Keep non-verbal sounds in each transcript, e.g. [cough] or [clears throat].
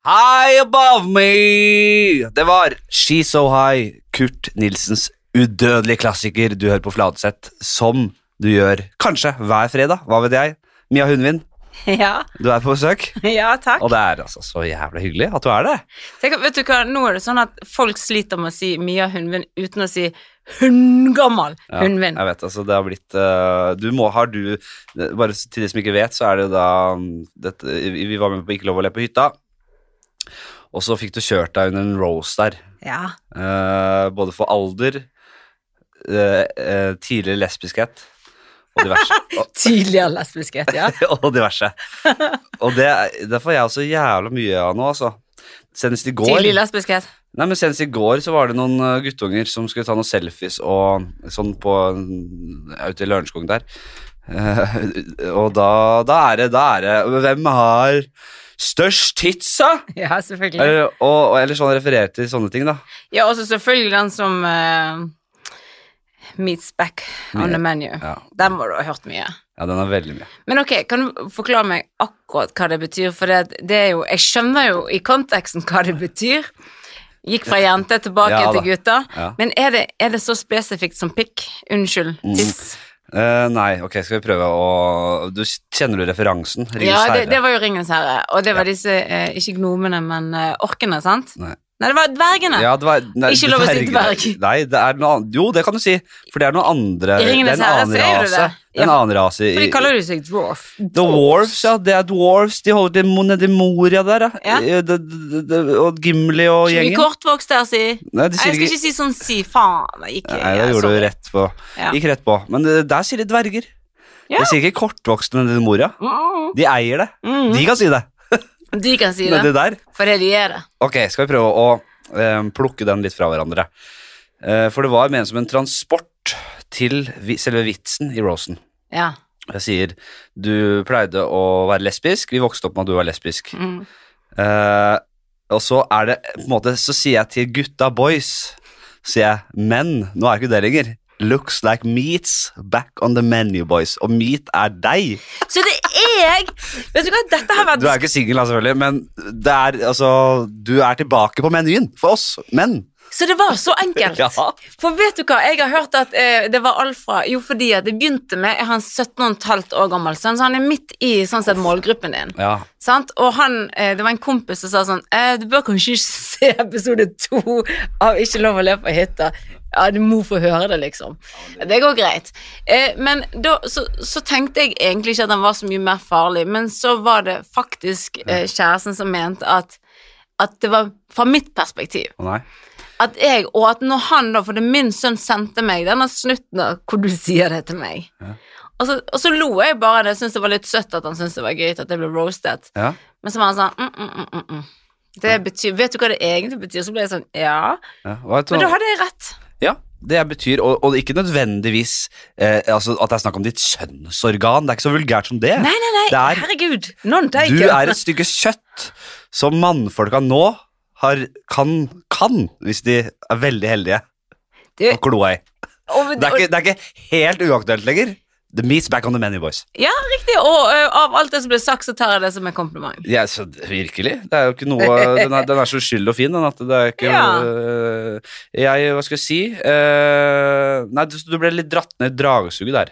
High above me! Det var She's So High, Kurt Nilsens udødelige klassiker du hører på Fladseth, som du gjør kanskje hver fredag, hva vet jeg. Mia Hundvin, [laughs] Ja, du er på besøk, [laughs] ja takk. og det er altså så jævlig hyggelig at du er det. Tenk, vet du hva, Nå er det sånn at folk sliter med å si Mia Hundvin uten å si hundgammal Ja, hundvin. Jeg vet, altså det har blitt uh, Du må, har du Bare til de som ikke vet, så er det jo da um, dette, Vi var med på Ikke lov å le på hytta, og så fikk du kjørt deg under en rose der. Ja. Eh, både for alder, eh, eh, tidligere lesbiskhet og diverse. [laughs] Tidligere lesbiskhet, ja. [laughs] og diverse. Og det, det får jeg også jævla mye av nå, altså. Senest i går Tidlig lesbiskhet. Nei, men Senest i går så var det noen eh, guttunger som skulle ta noen selfies og sånn på ute i Lørenskog der. [laughs] Eh, og da, da er det Da er det Hvem har størst titsa'! [laughs] Ja, selvfølgelig. Eller, og, og, eller sånn referere til sånne ting, da. Ja, også selvfølgelig den som uh, meets back on Mye. the menu. Ja. Den må du ha hørt mye. ja, den er veldig mye. Men ok, kan du forklare meg akkurat hva det betyr? For det, det er jo Jeg skjønner jo i konteksten hva det betyr. Gikk fra jente tilbake Ja til gutta. Ja. Men er det, er det så spesifikt som pikk? Unnskyld. Mm. Eh, nei, ok, skal vi prøve å du, Kjenner du referansen? Ringens Ja, det, det var jo Ringens herre. Og det var Ja. disse, uh, ikke gnomene, men uh, orkene, sant? Nei. Nei, det var dvergene. Ja, det var, nei, Ikke lov å si dverg. Nei, det er noe annet. Jo, det kan du si, for det er noe andre I Ringenes Det er en annen rase. En Ja, annen rase For de kaller jo seg dwarf. The Dwarves, ja. Det er dwarfs. De holder til nede i Moria der, ja. Og Gimli og Ikke gjengen. kortvokst der, si. Nei, jeg skal ikke ikke si sånn si faen. Jeg gikk, Nei, det gjorde du rett på. Gikk rett på. Men eh, der sier de dverger. Ja. De sier ikke kortvokste nede i Moria. De eier det. mm. De kan si det. De kan si det. det, der. fordi de er. Ok, skal vi prøve å eh, plukke den litt fra hverandre. Eh, for det var ment som en transport til vi, selve vitsen i Rosen. Ja. Jeg sier du pleide å være lesbisk, vi vokste opp med at du var lesbisk. Mm. Eh, og så er det på en måte Så sier jeg til gutta boys Sier jeg, men nå er ikke det lenger. Looks like meats back on the menu, boys. Og meat er deg. Så det er jeg! Vet du hva, dette har vært Du er ikke singel, selvfølgelig, men det er, altså, du er tilbake på menyen for oss menn. Så det var så enkelt. [laughs] Ja. For vet du hva, jeg har hørt at eh, det var alfa Jo, fordi at det begynte med Jeg har en 17,5 år gammel sønn, så han er midt i sånn sett målgruppen din. Ja. Sant? Og han, eh, det var en kompis som sa sånn eh, Du bør kanskje ikke [laughs] se episode to av Ikke lov å le på hytta. Ja, du må få høre det, liksom. Det går greit. Eh, men da, så, så tenkte jeg egentlig ikke at han var så mye mer farlig, men så var det faktisk eh, kjæresten som mente at, at det var fra mitt perspektiv. Nei. At jeg, og at når han da, for det min sønn sendte meg denne snutten da, hvor du sier det til meg. Ja. Og, så, og så lo jeg bare, det syntes det var litt søtt at han syntes det var gøy at jeg ble roasted. Ja. Men så var han sånn mm, mm, mm, mm, mm. Det betyr, Vet du hva det egentlig betyr? Så ble jeg sånn Ja. ja. Men da hadde jeg rett. ja, det betyr, og, og ikke nødvendigvis eh, altså, at det er snakk om ditt kjønnsorgan. Det er ikke så vulgært som det. Nei, nei, nei, Det er- herregud. Du er et stykke kjøtt som mannfolka nå har, kan, kan, hvis de er veldig heldige, Du, å kloa i. og, Det er, ikke, det er ikke helt uaktuelt lenger. The meat's back on the menu, boys. Ja, riktig. Og ø, av alt det som ble sagt, så tar jeg det som en kompliment. Ja, så virkelig. Det er jo ikke noe Den er, den er så uskyldig og fin, den at det er ikke Ja. uh, Jeg, hva skal jeg si uh, Nei, du, du ble litt dratt ned i dragesuget der.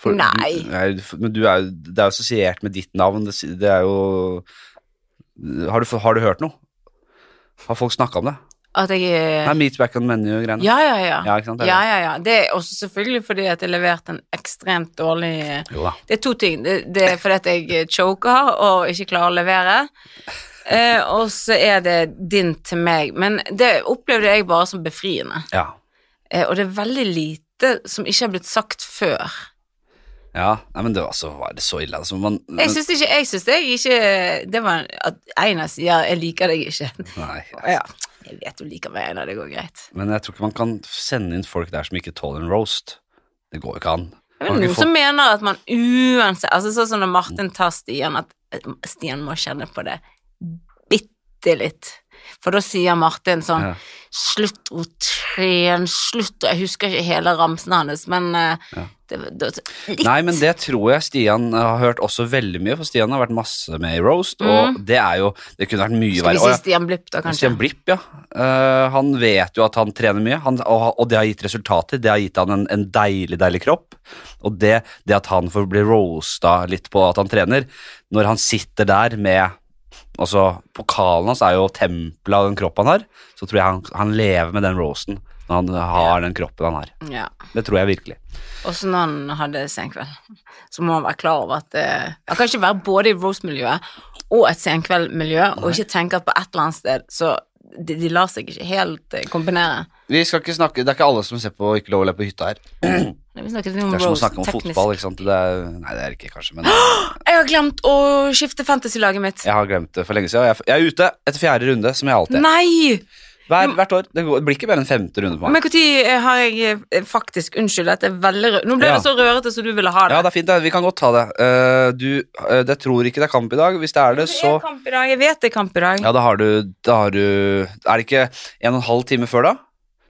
For Nei. Du, nei, men du er jo Det er jo assosiert med ditt navn. Det, det er jo har du, har du hørt noe? Har folk snakka om det? At jeg er Nei, Meat back on menu-greiene. Ja, ja, ja. Ja, ikke sant? Det Ja, ja, ja. Det er også selvfølgelig fordi at jeg leverte en ekstremt dårlig Jo da. Det er to ting. Det, det er fordi at jeg choker og ikke klarer å levere. Eh, og så er det din til meg. Men det opplevde jeg bare som befriende. Ja. Eh, og det er veldig lite som ikke har blitt sagt før. Ja. Nei, men det var, så, var det så ille, altså. Man, Jeg syns ikke Jeg syns jeg ikke Det var at Einar sier 'jeg liker deg ikke'. Nei. [laughs] Ja, jeg vet du liker meg, Einar. Det går greit. Men jeg tror ikke man kan sende inn folk der som ikke tåler en roast. Det går jo ikke an. Er noen som mener at man uansett Altså Sånn som når Martin tar Stian, at Stian må kjenne på det bitte litt. For da sier Martin sånn Ja. Slutt å trene, slutt Jeg husker ikke hele ramsen hans, men eh, Ja. Litt. Nei, men det tror jeg Stian har hørt også veldig mye, for Stian har vært masse med i roast, og det er jo Det kunne vært mye Skal vi si Stian Blipp, da, kanskje? Stian Blipp, ja. Uh, han vet jo at han trener mye, han, og, og det har gitt resultater. Det har gitt han en, en deilig, deilig kropp. Og det, det at han får bli roasta litt på at han trener, når han sitter der med Altså, pokalen hans er jo tempelet av den kroppen han har, så tror jeg han, han lever med den roasten han har den kroppen han har. Ja. Det tror jeg virkelig. Også når han hadde senkveld, så må han være klar over at eh, Han kan ikke være både i Rose-miljøet og et senkveldmiljø, og ikke tenke at på et eller annet sted så de, de lar seg ikke helt eh, kombinere. Vi skal ikke snakke, Det er ikke alle som ser på Ikke lov å le på hytta her. [clears throat] Vi snakket om Det er som å roast, snakke om teknisk. fotball. ikke sant? Det er, nei, det er ikke, kanskje, men [gasps] Jeg har glemt å skifte fantasy-laget mitt. jeg har glemt det for lenge siden. Jeg er, jeg er ute etter fjerde runde, som jeg alltid er. Nei! Hver, hvert år. Det, blir ikke mer enn femte runde på meg. Men når har jeg eh, faktisk Unnskyld, dette er veldig rød. Nå ble Ja. det så rørete som du ville ha det. Ja, det er fint. Vi kan godt ta det. Eh, du, uh, det tror ikke det er kamp i dag. Hvis det er det, Det er kamp i dag. Jeg vet det er kamp i dag. Ja, da har du, da har du Er det ikke en og en halv time før, da?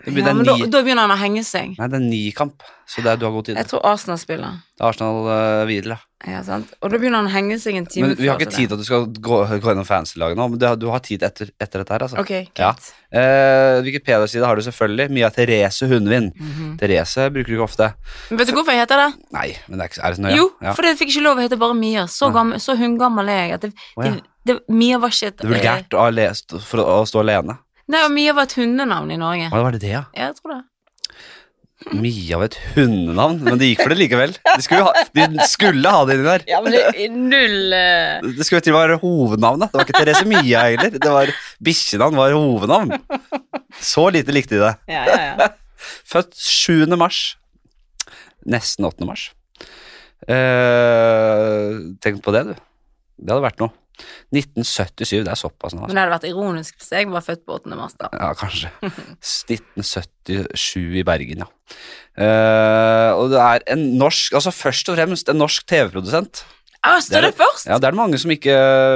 Det blir, Ja, men da, da begynner han å henge seg. nei, det er ni kamp, så det er, du har god tid. Jeg tror Arsenal spiller. Det er Arsenal uh, videre. Ja, sant? Og da begynner han å henge seg en time Men vi har ikke tid til at du skal gå, gå gjennom fancy-laget nå, men du har, du har tid etter, etter dette her, altså. Ok, Ja. Eh, Wikipedia-side har du selvfølgelig. Mia Therese Hundvin. Mhm. Therese bruker du ikke ofte. Men Vet du hvorfor jeg heter det? Nei, men det er, ikke, er det så nøye? Jo, ja. fordi jeg fikk ikke lov å hete bare Mia. Så, gammel, så hungammel er jeg. At det, oh, ja. det, det, Mia var ikke et Det er vulgært å, å, stå alene. Nei, og Mia var et hundenavn i Norge. Hva var det det? Ja, jeg tror det. Mia av et hundenavn, men det gikk for det likevel. De skulle ha, de skulle ha det inni der. Ja, men det null eh, Det skulle til være hovednavnet. Det var ikke Therese Mia heller. Det var Bikkjenavn var hovednavn. Så lite likte de det. Ja, ja, ja. Født 7. mars. Nesten 8. mars. Eh, tenk på det, du. Det hadde vært noe. 1977, det er såpass nå. Men Altså. det hadde vært ironisk hvis jeg var født på 8. mars, da. Ja, kanskje. [laughs] 1977 i Bergen, ja. Uh, og det er en norsk, altså først og fremst en norsk TV-produsent. Ah, står det først? Ja, det er det mange som ikke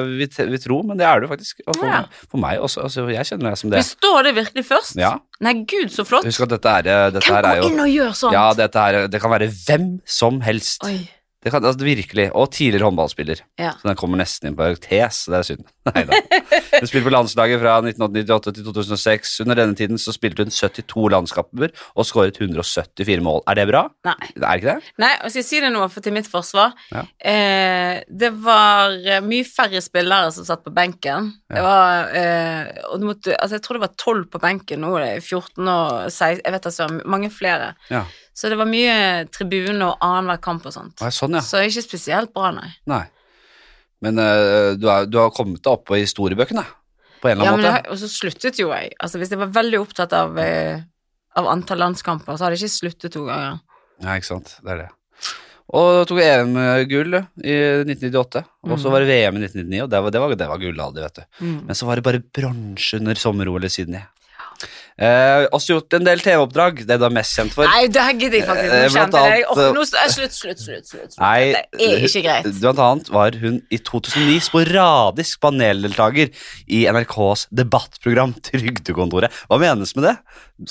vil, vil tro, men det er det jo faktisk. Og for, Ja. for meg også. Altså, jeg kjenner meg som det. Men står det virkelig først? Ja. Nei, gud, så flott. Husk at dette er, eh, dette Hvem går er jo inn og gjør sånt? Ja, dette er, det kan være hvem som helst. Oi. Det kan, altså, virkelig. Og tidligere håndballspiller. Ja. Så den kommer nesten inn på parentes. Det er synd. [laughs] Neida. Hun spilte på landslaget fra 1998 til 2006. Under denne tiden så spilte hun 72 landskamper og skåret 174 mål. Er det bra? Nei. Det er ikke det? Nei, og skal jeg si det nå for til mitt forsvar? Ja. Eh, det var eh, mye færre spillere som satt på benken. Det var eh, og du måtte, altså Jeg tror det var 12 på benken, nå er 14 og 16 Jeg vet altså, mange flere. Ja. Så det var mye tribune og annenhver kamp og sånt. Å, sånn, ja. Så ikke spesielt bra, nei. Nei. Men uh, du, er, du har kommet deg opp på historiebøkene på en eller annen ja, måte. Ja, og så sluttet jo jeg. Altså Hvis jeg var veldig opptatt av, eh, av antall landskamper, så hadde jeg ikke sluttet to ganger. Ja, ikke sant. Det er det. Og tok EM-gull i 1998, og så var det VM i 1999, og det var, det var, det var gullalder, vet du. Mm. Men så var det bare bronse under sommer-OL i Sydney. Eh, også gjort en del TV-oppdrag, det du er mest kjent for. Nei, det gidder jeg faktisk. Eh, blant annet, Åh, nå, slutt, slutt, slutt, slutt, slutt. Nei, Det er ikke greit. Blant annet var hun i 2009 sporadisk paneldeltaker i NRKs debattprogram Trygdekontoret. Hva menes med det?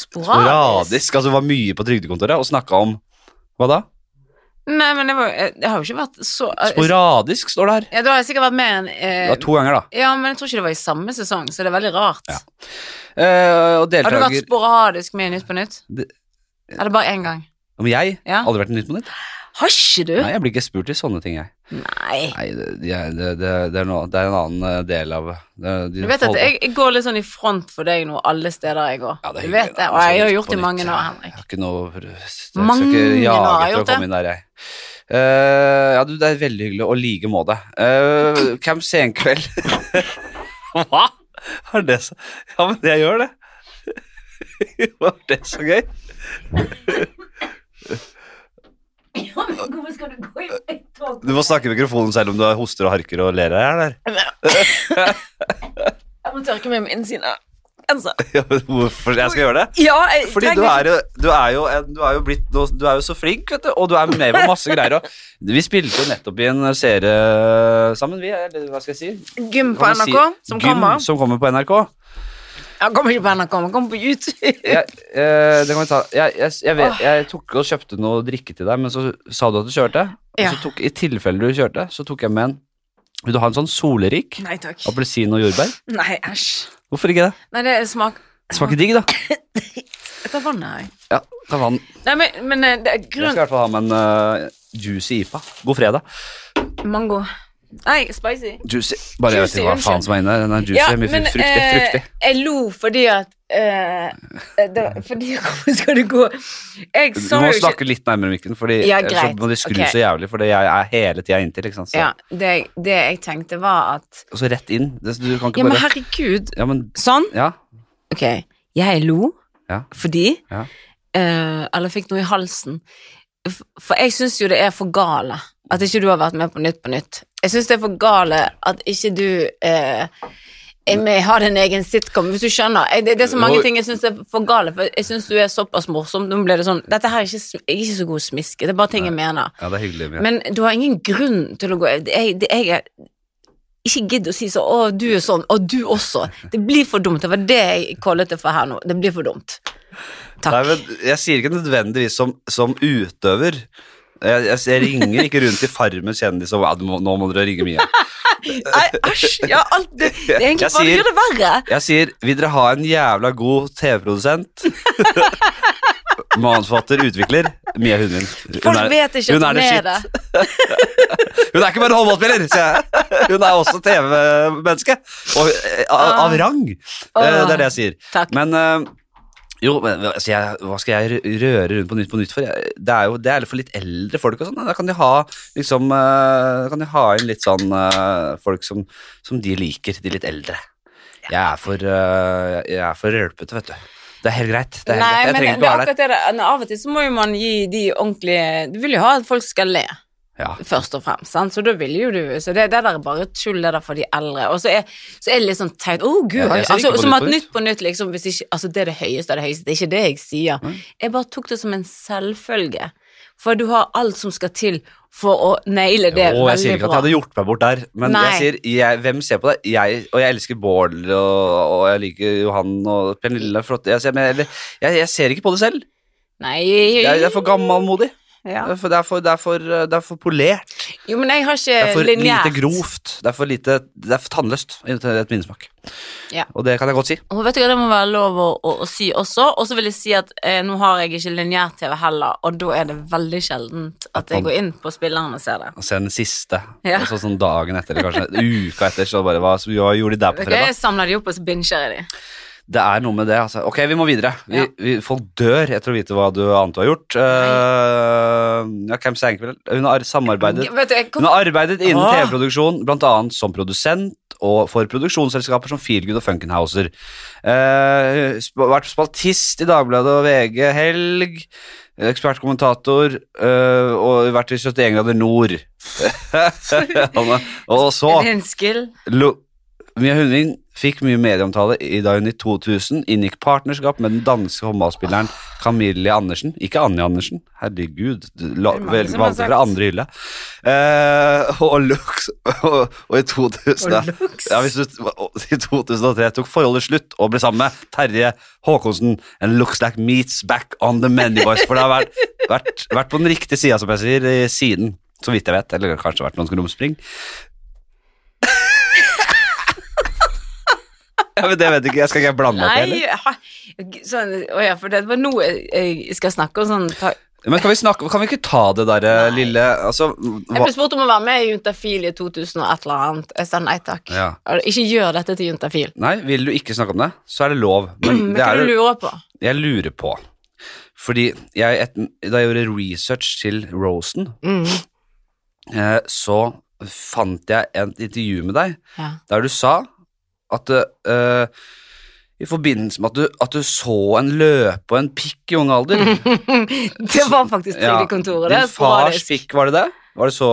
Sporadisk, altså hun var mye på Trygdekontoret og snakka om Hva da? Nei, men det, var, det har jo ikke vært så Sporadisk, står det her. Ja, du har sikkert vært med en Det eh, var to ganger, da. Ja, men jeg tror ikke det var i samme sesong, så det er veldig rart. Ja. Eh, og Har du vært sporadisk med i Nytt på Nytt? Det- Eller bare én gang? Om jeg? Ja. Aldri vært i Nytt på Nytt? Har ikke du? Nei, jeg blir ikke spurt i sånne ting, jeg. Nei. Nei, det, det, det, det, er, noe, det er en annen eh, del av det, de Du vet at jeg, jeg går litt sånn i front for deg nå, alle steder jeg går. Ja, det er du hyggelig, vet det, og jeg har Sånn gjort det i mange år, Henrik. Jeg har ikke noe Jeg Mange år har gjort det. jeg. Eh, ja, du, det er veldig hyggelig, og like måte. Uh, Camp Senkveld [laughs] Hva? Er det så Ja, men jeg gjør det. [laughs] Var det så gøy? Hvorfor skal du gå i tog? Du må snakke i mikrofonen selv om du hoster og harker og ler her, der. Jeg må tørke meg med innsiden. [laughs] Ja, Hvorfor jeg skal gjøre det? Ja, jeg Fordi du er, jo, du, er jo, du er jo blitt Du er jo så flink, vet du, og du er med på masse greier. Og vi spilte jo nettopp i en serie sammen, vi. Eller hva skal jeg si? gym på NRK, si- som Gym kommer. som kommer på NRK. Han kommer ikke på NRK, han kommer på YouTube. jeg, eh, det kan vi ta. Jeg, jeg, jeg, vet, jeg tok og kjøpte noe drikke til deg, men så sa du at du kjørte. Og Ja. så tok, I tilfelle du kjørte, så tok jeg med en Vil du ha en sånn solerik? Nei takk. Appelsin og jordbær? Nei, æsj. Hvorfor ikke det? Nei, det smak Smaker digg, da. [laughs] Jeg tar vannet her. Ja, ta vann. Nei, men, men eh, det er Jeg skal grunn i hvert fall ha med en eh, juicy IPA. God fredag. Mango. Nei, spicy. Juicy. Bare jeg vet ikke hva faen som er inne. Den er juicy. mye fruktig. eh, fruktig. jeg lo fordi at eh, det, Fordi [laughs] Hvor skal du gå? Jeg Du sa må jo ikke snakke litt nærmere mikken, Fordi Ja, så må de skru okay. så jævlig, for jeg er hele tida inntil. Ikke sant? Så, Ja, det, det jeg tenkte var at Og så rett inn. Det, du kan ikke Ja, men herregud. Ja, men Sånn. Ja. Ok. Jeg lo Ja. fordi Ja. eh, Eller fikk noe i halsen. For jeg syns jo det er for gale at ikke du har vært med på Nytt på Nytt. Jeg syns det er for gale at ikke du eh, med, har en egen sitcom, hvis du skjønner. Jeg, det, det er så mange ting jeg syns er for gale, for jeg syns du er såpass morsom. Nå ble det sånn Dette her er ikke, jeg er ikke så god smiske, det er bare ting jeg mener. ja, det er hyggelig. ja. Men du har ingen grunn til å gå Jeg, det, jeg er ikke gidd å si sånn 'Å, du er sånn', 'Å, du også'. Det blir for dumt. Det var det jeg kallet det for her nå. Det blir for dumt. Takk. Nei, jeg sier ikke nødvendigvis som, som utøver. Jeg, jeg, jeg ringer ikke rundt i Farmen kjendis og må, 'Nå må dere ringe Mia'. [laughs] Æsj! Ja, alt det, det er egentlig bare det gjør det verre. Jeg sier 'Vil dere ha en jævla god TV-produsent'? [laughs] Manusforfatter, utvikler. Mia Hundvin. Hun Folk er- vet ikke hun at er hun er shit. det. [laughs] Hun er ikke bare håndballspiller, sier jeg. Hun er også TV-menneske. Og eh, av, av rang. Eh, Det er det jeg sier. Takk. Men eh, jo, men altså, jeg, hva skal jeg røre rundt på Nytt på Nytt for? Jeg, det er jo det er for litt eldre folk og sånn. Da kan de ha liksom uh, kan de ha inn litt sånn uh, folk som, som de liker, de litt eldre. Jeg er for uh, Jeg er for rølpete, vet du. Det er helt greit. Det er helt Nei, greit. Jeg men trenger det ikke å være der. Av og til så må jo man gi de ordentlige Du vil jo ha at folk skal le. Ja. først og fremst. Sant? Så da vil jo du Så det, det der er bare tull, det der for de eldre. Og så er, så er det litt sånn teit Å, gud. Ja, altså, som at Nytt på Nytt, liksom, hvis ikke Altså, det er det høyeste av det høyeste. Det er ikke det jeg sier. Mm. Jeg bare tok det som en selvfølge. For du har alt som skal til for å naile det Jo, jeg sier ikke at jeg hadde gjort meg bort der, men Nei. jeg sier jeg, hvem ser på det? Jeg, og jeg elsker Bård, og, og jeg liker Johan og Pernille. Flott. Jeg, ser- men jeg, jeg, ser ikke på det selv. Nei Jeg, jeg er for gammelmodig. Ja. Det, er for- det, er for- det, er for- det er for polert. Jo, men jeg har ikke Det er for lineært. lite grovt. Det er for lite Det er for tannløst, i et minnesmak. Ja. Og det kan jeg godt si. Og vet du hva, det må være lov å, å, å si også. Og så vil jeg si at eh, nå har jeg ikke lineær-TV heller, og da er det veldig sjeldent at jeg går inn på spilleren og ser det. Og ser den siste, Ja. og så sånn dagen etter, eller kanskje uka etter, så bare Hva, hva gjorde de der på fredag? Jeg samler de opp, og så binger jeg de. Det er noe med det, altså. Ok, vi må videre. Vi, Ja. vi, folk dør etter å vite hva du annet du har gjort. Uh, ja, Camp Senkveld. Hun har samarbeidet Hun har arbeidet innen Åh. TV-produksjon, annet som produsent og for produksjonsselskaper som Feelgood og Funkenhauser. Uh, vært spaltist i Dagbladet og VG Helg. Ekspertkommentator uh, og vært i 71 grader nord. [laughs] og så en henskel... Lo Mia Hundvin fikk mye medieomtale i da hun i 2000 inngikk partnerskap med den danske håndballspilleren Camille Andersen. Ikke Anja Andersen, herregud. er valgte fra andre hylle. Eh, og Lux og, og i 2000 Og ja, du, og I 2003 tok forholdet slutt og ble sammen med Terje Håkonsen. And looks like meets back on the many boys. For det har vært, vært, vært på den riktige sida, som jeg sier, siden. Så vidt jeg vet. Eller kanskje vært noen krumspring. Ja, men det vet du ikke. Jeg skal ikke blande meg opp i heller. sånn, å ja, for det var noe jeg, skal snakke om sånn ta, Men kan vi, snakke, kan vi ikke ta det derre Nei. lille Altså Jeg ble spurt om å være med i Juntafil i 2000 og et eller annet. Jeg sa nei takk. ja. Ikke gjør dette til Juntafil. Nei, vil du ikke snakke om det, så er det lov. Men [clears throat] Men det hva er du lurer på? Jeg lurer på Fordi jeg, et, da jeg gjorde research til Rosen, Mm, eh, så fant jeg et intervju med deg ja. der du sa at uh, i forbindelse med at du, at du så en løpe og en pikk i ung alder [laughs] det var faktisk Ja, trygdekontoret. er Din fars pikk, var det det? Var det så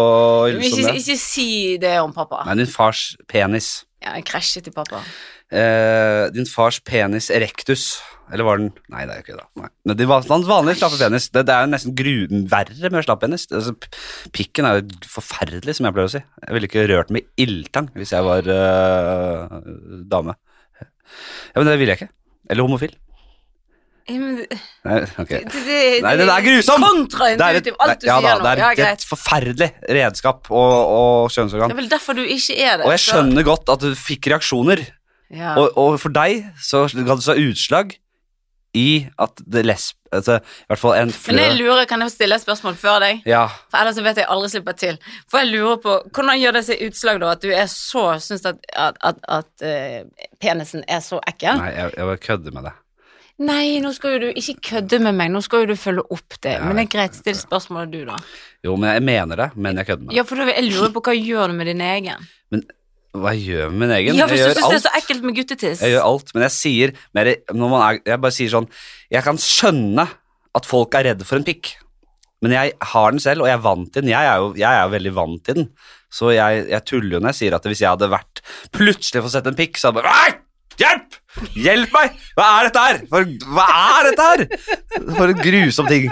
ille som det? ikke si det om pappa. Nei, din fars penis. Ja, jeg krasjet i pappa. Eh, din fars penis erectus. Eller var den Nei, det er jo ikke det. Nei. Men det var hans vanlige slappe penis. Det, det er jo nesten gru, verre med slapp penis. Altså, pikken er jo forferdelig, som jeg pleier å si. Jeg ville ikke rørt med ildtang hvis jeg var uh, dame. Ja, Men det ville jeg ikke. Eller homofil. Ja, men Nei, det- det- Nei, det er et, Kontraintuitivt, alt du ja, sier nå. det er Ja, et forferdelig redskap og, og Det er vel derfor du ikke er det. Og jeg skjønner godt at du fikk reaksjoner. Ja. Og, og for deg så ga det seg utslag i at det lesb... Altså, I hvert fall en Men jeg lurer, kan jeg stille et spørsmål før deg? Ja. For ellers vet jeg aldri slipper til. For jeg lurer på, Hvordan gjør det seg utslag, da? At du er så syns at, at, at, at uh, penisen er så ekkel? Nei, jeg, jeg bare kødder med det. Nei, nå skal jo du ikke kødde med meg, nå skal jo du følge opp det. Ja, Men det er greit, still spørsmålet du, da. Jo, men jeg mener det, men jeg kødder med det. Ja, for da, jeg lurer på hva gjør du med din egen? Hva jeg gjør med min egen? Ja, hvis du syns det er så ekkelt med guttetiss. Jeg gjør alt, men jeg sier mer er, Jeg bare sier sånn Jeg kan skjønne at folk er redde for en pikk, men jeg har den selv, og jeg er vant til den. Jeg er jo, jeg er jo veldig vant til den, så jeg, jeg tuller jo når jeg sier at hvis jeg hadde vært plutselig fått sett en pikk, så hadde jeg bare Nei! Hjelp! Hjelp meg! Hva er dette her? For, hva er dette her? For en grusom ting.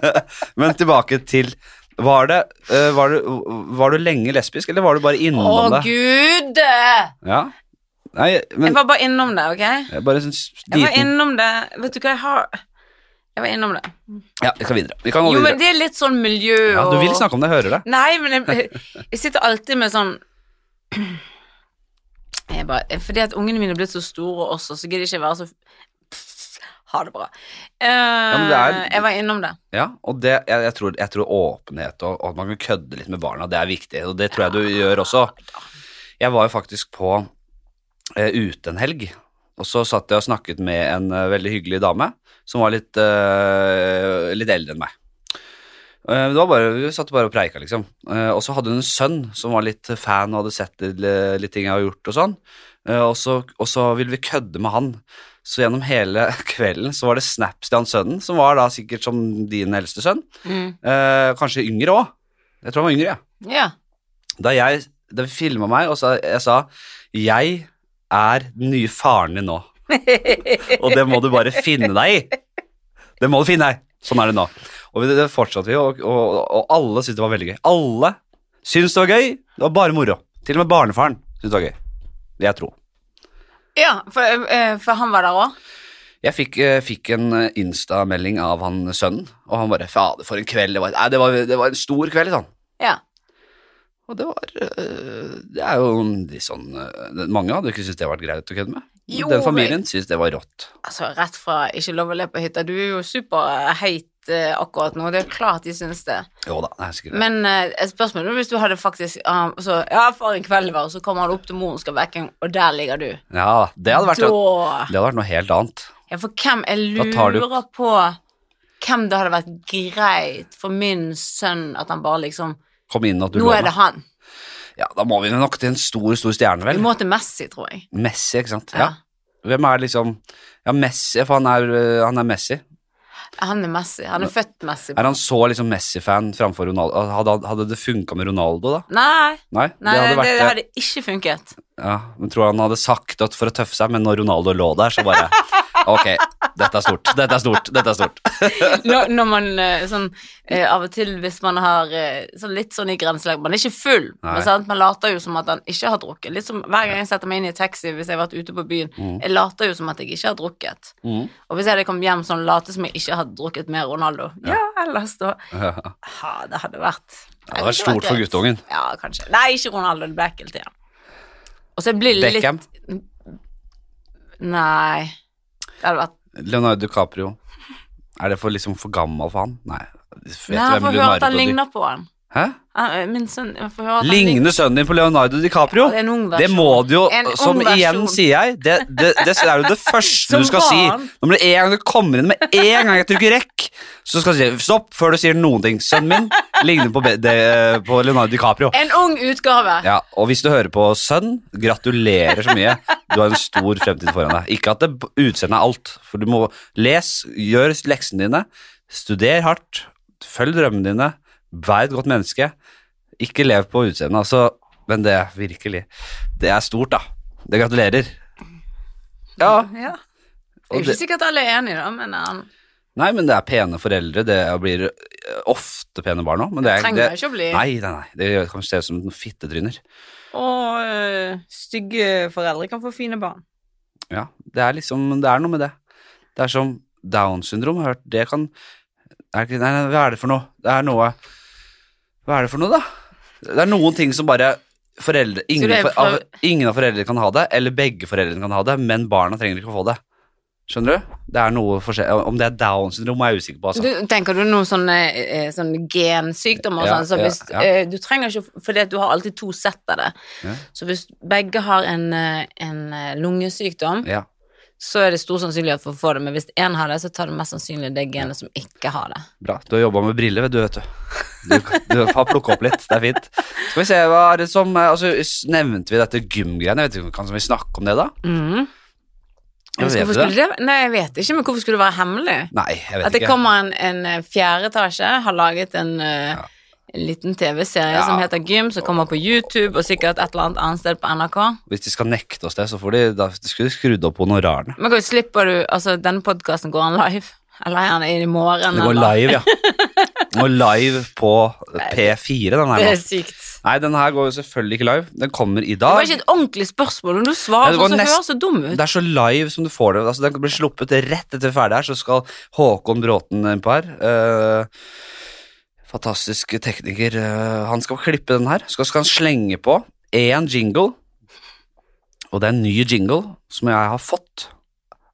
[laughs] men tilbake til var det, uh, var, du, var du lenge lesbisk, eller var du bare innom Åh, det? gud! Ja? Nei, men Jeg var bare innom det, ok? bare liten... Jeg var innom det Vet du hva jeg har Jeg var innom det. Ja, vi skal videre. Vi kan gå Jo, men det er litt sånn miljø Ja, du vil snakke om det, jeg hører det. Nei, men jeg, jeg sitter alltid med sånn jeg bare, Fordi at ungene mine er blitt så store også, så gidder jeg ikke være så Ha det bra. Uh, ja, det er- Jeg var innom det. Ja, og det, jeg, jeg, tror, jeg tror åpenhet og, og at man kan kødde litt med barna, det er viktig, og det tror jeg du gjør også. Jeg var jo faktisk på uh, ute en helg, og så satt jeg og snakket med en uh, veldig hyggelig dame som var litt, eh, litt eldre enn meg. Eh, det var bare, vi satt bare og preika, liksom. Eh, og så hadde hun en sønn som var litt fan og hadde sett litt, litt ting jeg har gjort og sånn. Eh, og, så, og så ville vi kødde med han. Så gjennom hele [laughs] kvelden så var det snaps til han sønnen, som var da sikkert som din eldste sønn. Mm. Eh, kanskje yngre òg. Jeg tror han var yngre, ja. Ja. Da jeg da filma meg, og så jeg sa jeg er den nye faren din nå, [laughs] og det må du bare finne deg i. Det må du finne deg i. Sånn er det nå. Og det, det fortsatte vi, og, og, og alle syntes det var veldig gøy. Alle syntes det var gøy. Det var bare moro. Til og med barnefaren syntes det var gøy. Det jeg tror. Ja, for, eh, for han var der òg? Jeg fikk, eh, fikk en eh, Insta-melding av han sønnen, og han bare 'Fader, for en kveld'. Det var, nei, det var, det var en stor kveld, sånn. Ja. Og det var Det er jo litt sånn Mange hadde ikke syntes det var greit å kødde med. Jo, Den familien syntes det var rått. Altså, rett fra ikke lov å le på hytta. Du er jo superheit akkurat nå, det er klart de syns det. Jo da, det er sikkert det. Men uh, et spørsmål er hvis du hadde faktisk uh, så, Ja, for en kveld var, og så kommer han opp til moren skal vekke, og der ligger du. Ja, det hadde vært, da det hadde vært noe helt annet. Ja, for hvem Jeg lurer du- på hvem det hadde vært greit for min sønn at han bare liksom Kom inn at du Nå er det han. Ja, da må vi nok til en stor, stor stjerne, Vi vel. må til Messi, tror jeg. Messi, ikke sant. Ja. Ja. Hvem er liksom Ja, Messi, for han er, øh, han er Messi. Han er Messi. Han er født Messi. Er han så liksom Messi-fan framfor Ronaldo? Hadde, hadde det funka med Ronaldo, da? Nei, Nei, nei det hadde det, det hadde ikke funket. Ja, men tror han hadde sagt at for å tøffe seg, men når Ronaldo lå der, så bare [laughs] Ok, dette er stort, dette er stort, dette er stort. [laughs] Når, når man eh, sånn eh, Av og til hvis man har eh, sånn litt sånn i grenselag Man er ikke full, Nei. men sant? man later jo som at han ikke har drukket. Litt som hver gang jeg setter meg inn i taxi hvis jeg har vært ute på byen. Mm. Jeg later jo som at jeg ikke har drukket. Mm. Og hvis jeg hadde kommet hjem sånn late som jeg ikke hadde drukket med Ronaldo Ja, ellers da Ja, Ha, det hadde vært det hadde vært stort for guttungen. Ja, kanskje. Nei, ikke Ronaldo. Det ble ekkelt igjen. Og så jeg blir litt Beckham, Nei. Vært Leonardo DiCaprio. Er det for, liksom, for gammel for han? Nei. Vet Nei, for jeg har hørt han ligner på han. Hæ? Min sønn får høre at han ligner- sønnen din på Leonardo DiCaprio? Ja, det en ung Det må du jo, En som igjen sier jeg, det, det, det er jo det første [laughs] du skal si. Når en gang du kommer inn med en gang jeg trykker rekk, så skal du si stopp før du sier noen ting. Sønnen min ligner på, det, på Leonardo DiCaprio. En ung utgave. Ja, og hvis du hører på sønn, gratulerer så mye. Du har en stor fremtid foran deg. Ikke at det utseendet er alt, for du må lese, gjør leksene dine, studer hardt, følg drømmene dine, vær et godt menneske. Ikke lev på utseendet, altså. Men det virkelig Det er stort, da. Det gratulerer. Ja. Ja. Det er ikke sikkert alle er enige, da, men um... nei, men det er pene foreldre. Det blir eh, ofte pene barn òg, men det er trenger det, ikke å bli Nei, nei, nei. Det kan se ut som fittetryner. Og øh, stygge foreldre kan få fine barn. Ja, det er liksom Det er noe med det. Det er som Down syndrom, har hørt. Det kan er nei, hva er det for noe? Det er noe Hva er det for noe, da? Det er noen ting som bare foreldre ingen, for, av, ingen av foreldrene kan ha det, eller begge foreldrene kan ha det, men barna trenger ikke å få det. Skjønner du? Det er noe forskjell Om det er Down syndrom, er jeg usikker på. Altså. Du, tenker du noen sånne, eh, sånne gensykdommer og Ja, sånn, så hvis ja. ja. Du trenger ikke at du har alltid to sett av det. Så hvis begge har en, eh, en eh, lungesykdom, Ja. Så er det stor sannsynlighet for å få det, men hvis én har det, så tar det mest sannsynlig det genet som ikke har det. Bra. Du har jobba med briller, vet du. vet Du, du, du har plukka opp litt. Det er fint. Skal vi se, hva er det som eh, Altså, nevnte vi dette gymgreiene? Vet Kan vi snakke om det, da? Men vet hvorfor skulle det? Nei, jeg vet ikke, men hvorfor skulle det være hemmelig? Nei, jeg vet ikke. At det kommer en, en fjerde etasje, har laget en, eh, Ja. En liten TV-serie Ja. som heter Gym, som kommer på YouTube og sikkert et eller annet annet sted på NRK. Hvis de skal nekte oss det, så får de Da skulle de skrudd opp honorarene. Men hva slipper du Altså, denne podkasten går han live? Eller er den i morgen? Den går live, ja. [laughs] Den går live på P4, den her Det er sykt. Nei, den her går jo selvfølgelig ikke live. Den kommer i dag. Det var ikke et ordentlig spørsmål, men du svarer sånn som nest- høres så dum ut. Det er så live som du får det. Altså, den blir sluppet rett etter er ferdig her, så skal Håkon Bråten innpå her. eh, fantastisk tekniker. eh, han skal klippe den her. Så skal han slenge på én jingle. Og det er en ny jingle som jeg har fått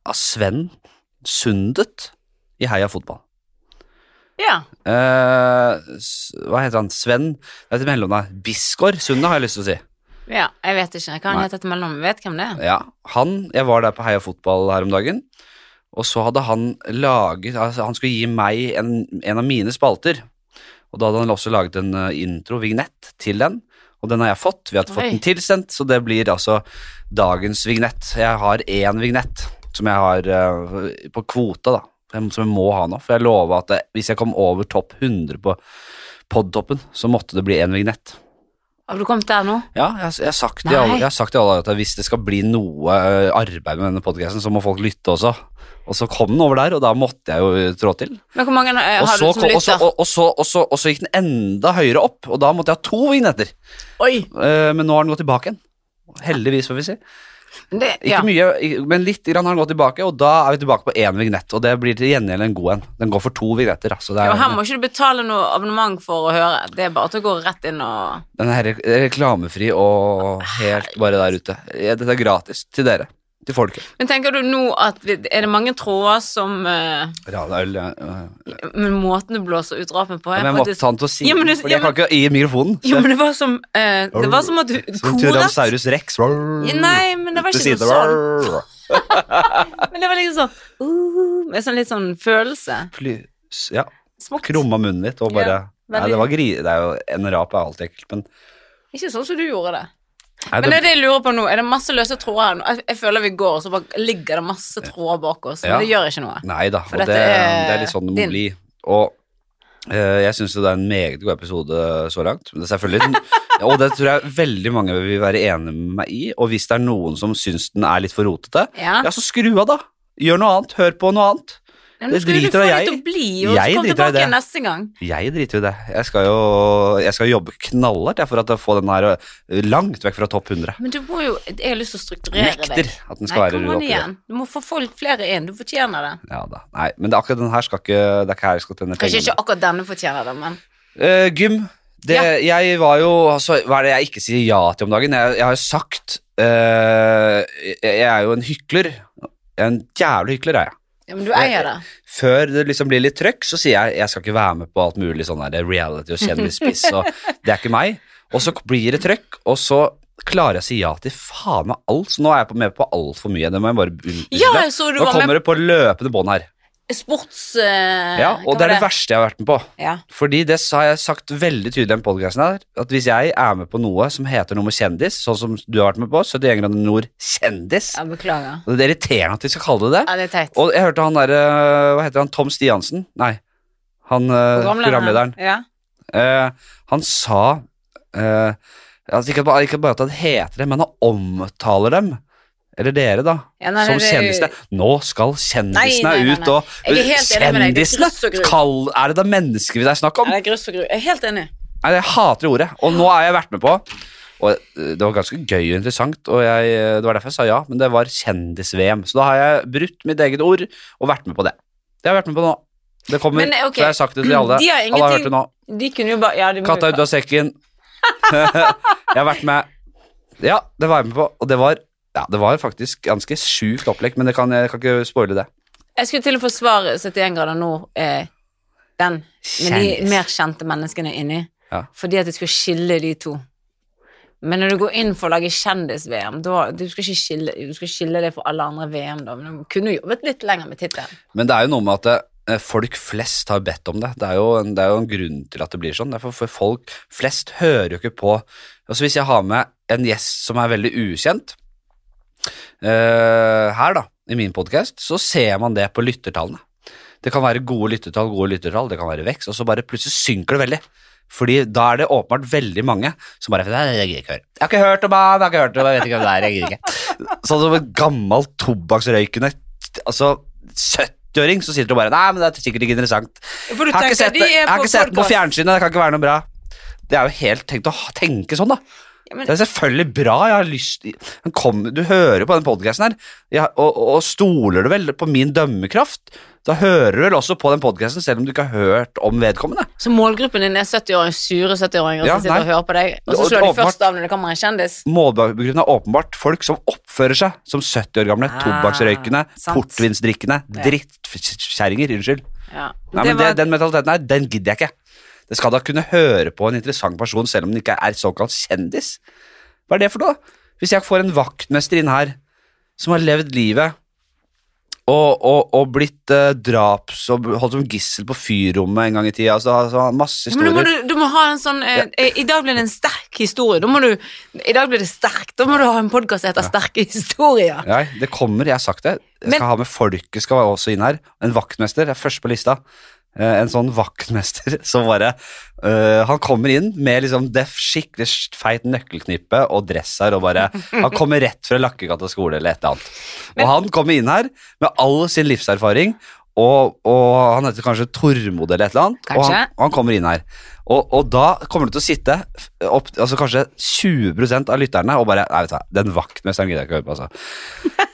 av Sven Sundet i Heia Fotball. Ja. Uh, hva heter han? Sven? Det er mellomnavn. Bisgaard Sundet, har jeg lyst til å si. ja, jeg vet ikke. Hva han Nei. heter til? Vet hvem det er? Ja, han, jeg var der på Heia Fotball her om dagen, og så hadde han laget, altså han skulle gi meg en, en av mine spalter, og da hadde han også laget en eh, intro, vignett, til den, og den har jeg fått, vi har fått Oi. den tilsendt, så det blir altså dagens vignett. Jeg har én vignett som jeg har eh, på kvota da, som jeg må ha nå, for jeg lova at det, hvis jeg kom over topp 100 på podtoppen, så måtte det bli en vignett. Har du kommet der nå? Ja, jeg, jeg, har sagt til alle, at hvis det skal bli noe eh, arbeid med denne podcasten, så må folk lytte også. Og så kom den over der, og da måtte jeg jo trå til. Men hvor mange har Og så, du som kom, og, så, og, så, og, så, og så gikk den enda høyere opp, og da måtte jeg ha to vignetter. Oi! Eh, men nå har den gått tilbake igjen. Heldigvis, får vi si. Men Det, ja. mye, men litt grann har den gått tilbake, og da er vi tilbake på én vignett. Og det blir til gjengjeld en god en. Den går for to vignetter. Altså. Det Ja, er, her må ikke du betale noe abonnement for å høre. Det er bare til å gå rett inn og Den er reklamefri og helt bare der ute. Dette er gratis til dere. Til folket. Men tenker du nå at Er det mange tråder som uh, Ranøl ja, ja. Men måten du blåser ut rapen på Men er jeg måtte den til å si Ja, men for jeg kan ikke gi mikrofonen. Jo, men det var som uh, Det var som at du koret Tyrannosaurus rex. Ja, Nei, men det var ikke noe sånn. [laughs] Men det var liksom sånn uh, Med sånn litt sånn følelse. Plus, ja. Smått. Krumma munnen litt og bare Ja, Nei, det var gri... Det er jo En rap er alltid ekkelt, men Ikke sånn som du gjorde det. Nei, Men det Men det jeg lurer på nå. Er det masse løse tråder? Jeg, føler vi går, og så bare ligger det masse tråder bak oss. Men Ja. det gjør ikke noe. Nei da, og det, det er litt sånn det må bli. Og eh, jeg syns jo det er en meget god episode så langt. Men det er selvfølgelig [laughs] Og det tror jeg veldig mange vil være enig med meg i. Og hvis det er noen som syns den er litt for rotete, Ja. ja, så skru av, da. Gjør noe annet. Hør på noe annet. Men det driter få jeg i. Jeg driter i tilbake det. Jeg driter jo i det. Jeg skal jo jeg skal jobbe knallhardt for å få den her langt vekk fra topp 100. Men du må jo Jeg har lyst til å strukturere Nekter deg. at den Nei, skal være kom oppi igjen. Du må få folk flere inn. Du fortjener det. Ja da. Nei, men det, akkurat den her skal ikke Det er ikke her jeg skal tjene Kanskje ikke akkurat denne fortjener det, men uh, gym. Det, Ja. Jeg var jo altså, Hva er det jeg ikke sier ja til om dagen? Jeg, jeg har jo sagt uh, jeg, jeg er jo en hykler. Er En jævlig hykler er jeg. Ja, Men du eier det. Før det liksom blir litt trøkk, så sier jeg jeg skal ikke være med på alt mulig sånn der reality og kjendispiss, og [laughs] det er ikke meg. Og så blir det trøkk, og så klarer jeg å si ja til faen meg alt. Så nå er jeg med på altfor mye. Det må jeg bare unnskylde. Ja, Nå kommer med kommer det på løpende bånd her. Sports... Uh, Ja, og det er det verste jeg har vært med på. Ja. Fordi det har jeg sagt veldig tydelig i den podcasten her, at hvis jeg er med på noe som heter noe med kjendis, sånn som du har vært med på, 71 grader nord kjendis, ja, beklager. og det er irriterende at de skal kalle det det. Ja, det er teit. Og jeg hørte han derre, hva heter han, Tom Stiansen? Nei, han eh, programlederen. Ja. Uh, han sa uh, altså ikke, bare, ikke bare at han heter det, men han omtaler dem, eller dere da, Ja, nei, som kjendisene. Nå skal kjendisene Nei, nei, ut og Jeg er. Kall, er det da mennesker det er snakk om? Ja, det er grus og gru. Jeg er helt enig. Nei, jeg hater ordet, og nå har jeg vært med på Og det var ganske gøy og interessant, og jeg, det var derfor jeg sa ja, men det var kjendis-VM. Så da har jeg brutt mitt eget ord og vært med på det. Det har jeg vært med på nå. Det kommer, Men, okay. så jeg har sagt det til alle. de har Alle har hørt det nå. De kunne jo bare ja, de Katta ut av sekken. [laughs] jeg har vært med Ja, det var jeg med på, og det var, ja, det var faktisk ganske sjukt opplegg, men det kan, jeg kan ikke spoile det. Jeg skulle til å forsvare 71 grader nord, eh, den med de mer kjente menneskene inni, Ja. fordi at jeg skulle skille de to. Men når du går inn for å lage kjendis-VM, du skal ikke skille, du skal skille det for alle andre VM, da, men du kunne jo jobbet litt lenger med tittelen. Men det er jo noe med at eh, folk flest har bedt om det. Det er, jo en, det er jo en grunn til at det blir sånn. Derfor for folk flest hører jo ikke på Altså Hvis jeg har med en gjest som er veldig ukjent her, da, i min podkast, så ser man det på lyttertallene. Det kan være gode lyttertall, gode lyttertall, det kan være vekst, og så bare plutselig synker det veldig. Fordi da er det åpenbart veldig mange som bare Nei, jeg gidder ikke høre. Jeg har ikke hørt om han, jeg har ikke hørt om han, jeg vet ikke hvem det er, jeg gidder ikke. [laughs] Sånn som en gammel tobakksrøykende altså 70-åring som sitter og bare Nei, men det er sikkert ikke interessant. Jeg har ikke sett de det, jeg har på ikke sett det på fjernsynet, det kan ikke være noe bra. Det er jo helt tenkt å tenke sånn, da. Ja, men- Det er selvfølgelig bra, jeg har lyst kom, Du hører på den podkasten her, jeg, og, og stoler du vel på min dømmekraft? Da hører du vel også på den podkasten, selv om du ikke har hørt om vedkommende. Så målgruppen din er 70-åringer, sure 70-åringer Ja, som sitter og hører på deg, og så slår de først av når det kommer en kjendis? Målgruppen er åpenbart folk som oppfører seg som 70 år gamle, Ah, tobakksrøykende, portvinsdrikkende, Ja. drittkjerringer. Unnskyld. Ja. Nei, men det, Den mentaliteten her, den gidder jeg ikke. Det skal da kunne høre på en interessant person selv om den ikke er såkalt kjendis. Hva er det for noe? Hvis jeg får en vaktmester inn her som har levd livet og, og, og blitt uh, draps og holdt som gissel på fyrrommet en gang i tida, altså, altså masse Men nå må historier. du, du må ha en sånn eh, ja. I dag blir det en sterk historie. Da må du, I dag blir det sterkt. Da må du ha en podkast som heter Sterke historier. Nei, det kommer, jeg har sagt det. Jeg skal Men- ha med folket skal også inn her. En vaktmester er først på lista. Eh, en sånn vaktmester [laughs] som bare uh, Han kommer inn med liksom det skikkelig feit nøkkelknippe og dress her og bare Han kommer rett fra Lakkegata skole eller et eller annet. Og han kommer inn her med all sin livserfaring. Og, og han heter kanskje Tormod eller et eller annet. Og han, og han kommer inn her. Og, og da kommer det til å sitte opp, altså kanskje 20% av lytterne og bare Nei, vet du hva, den vaktmesteren gidder jeg ikke høre på, altså.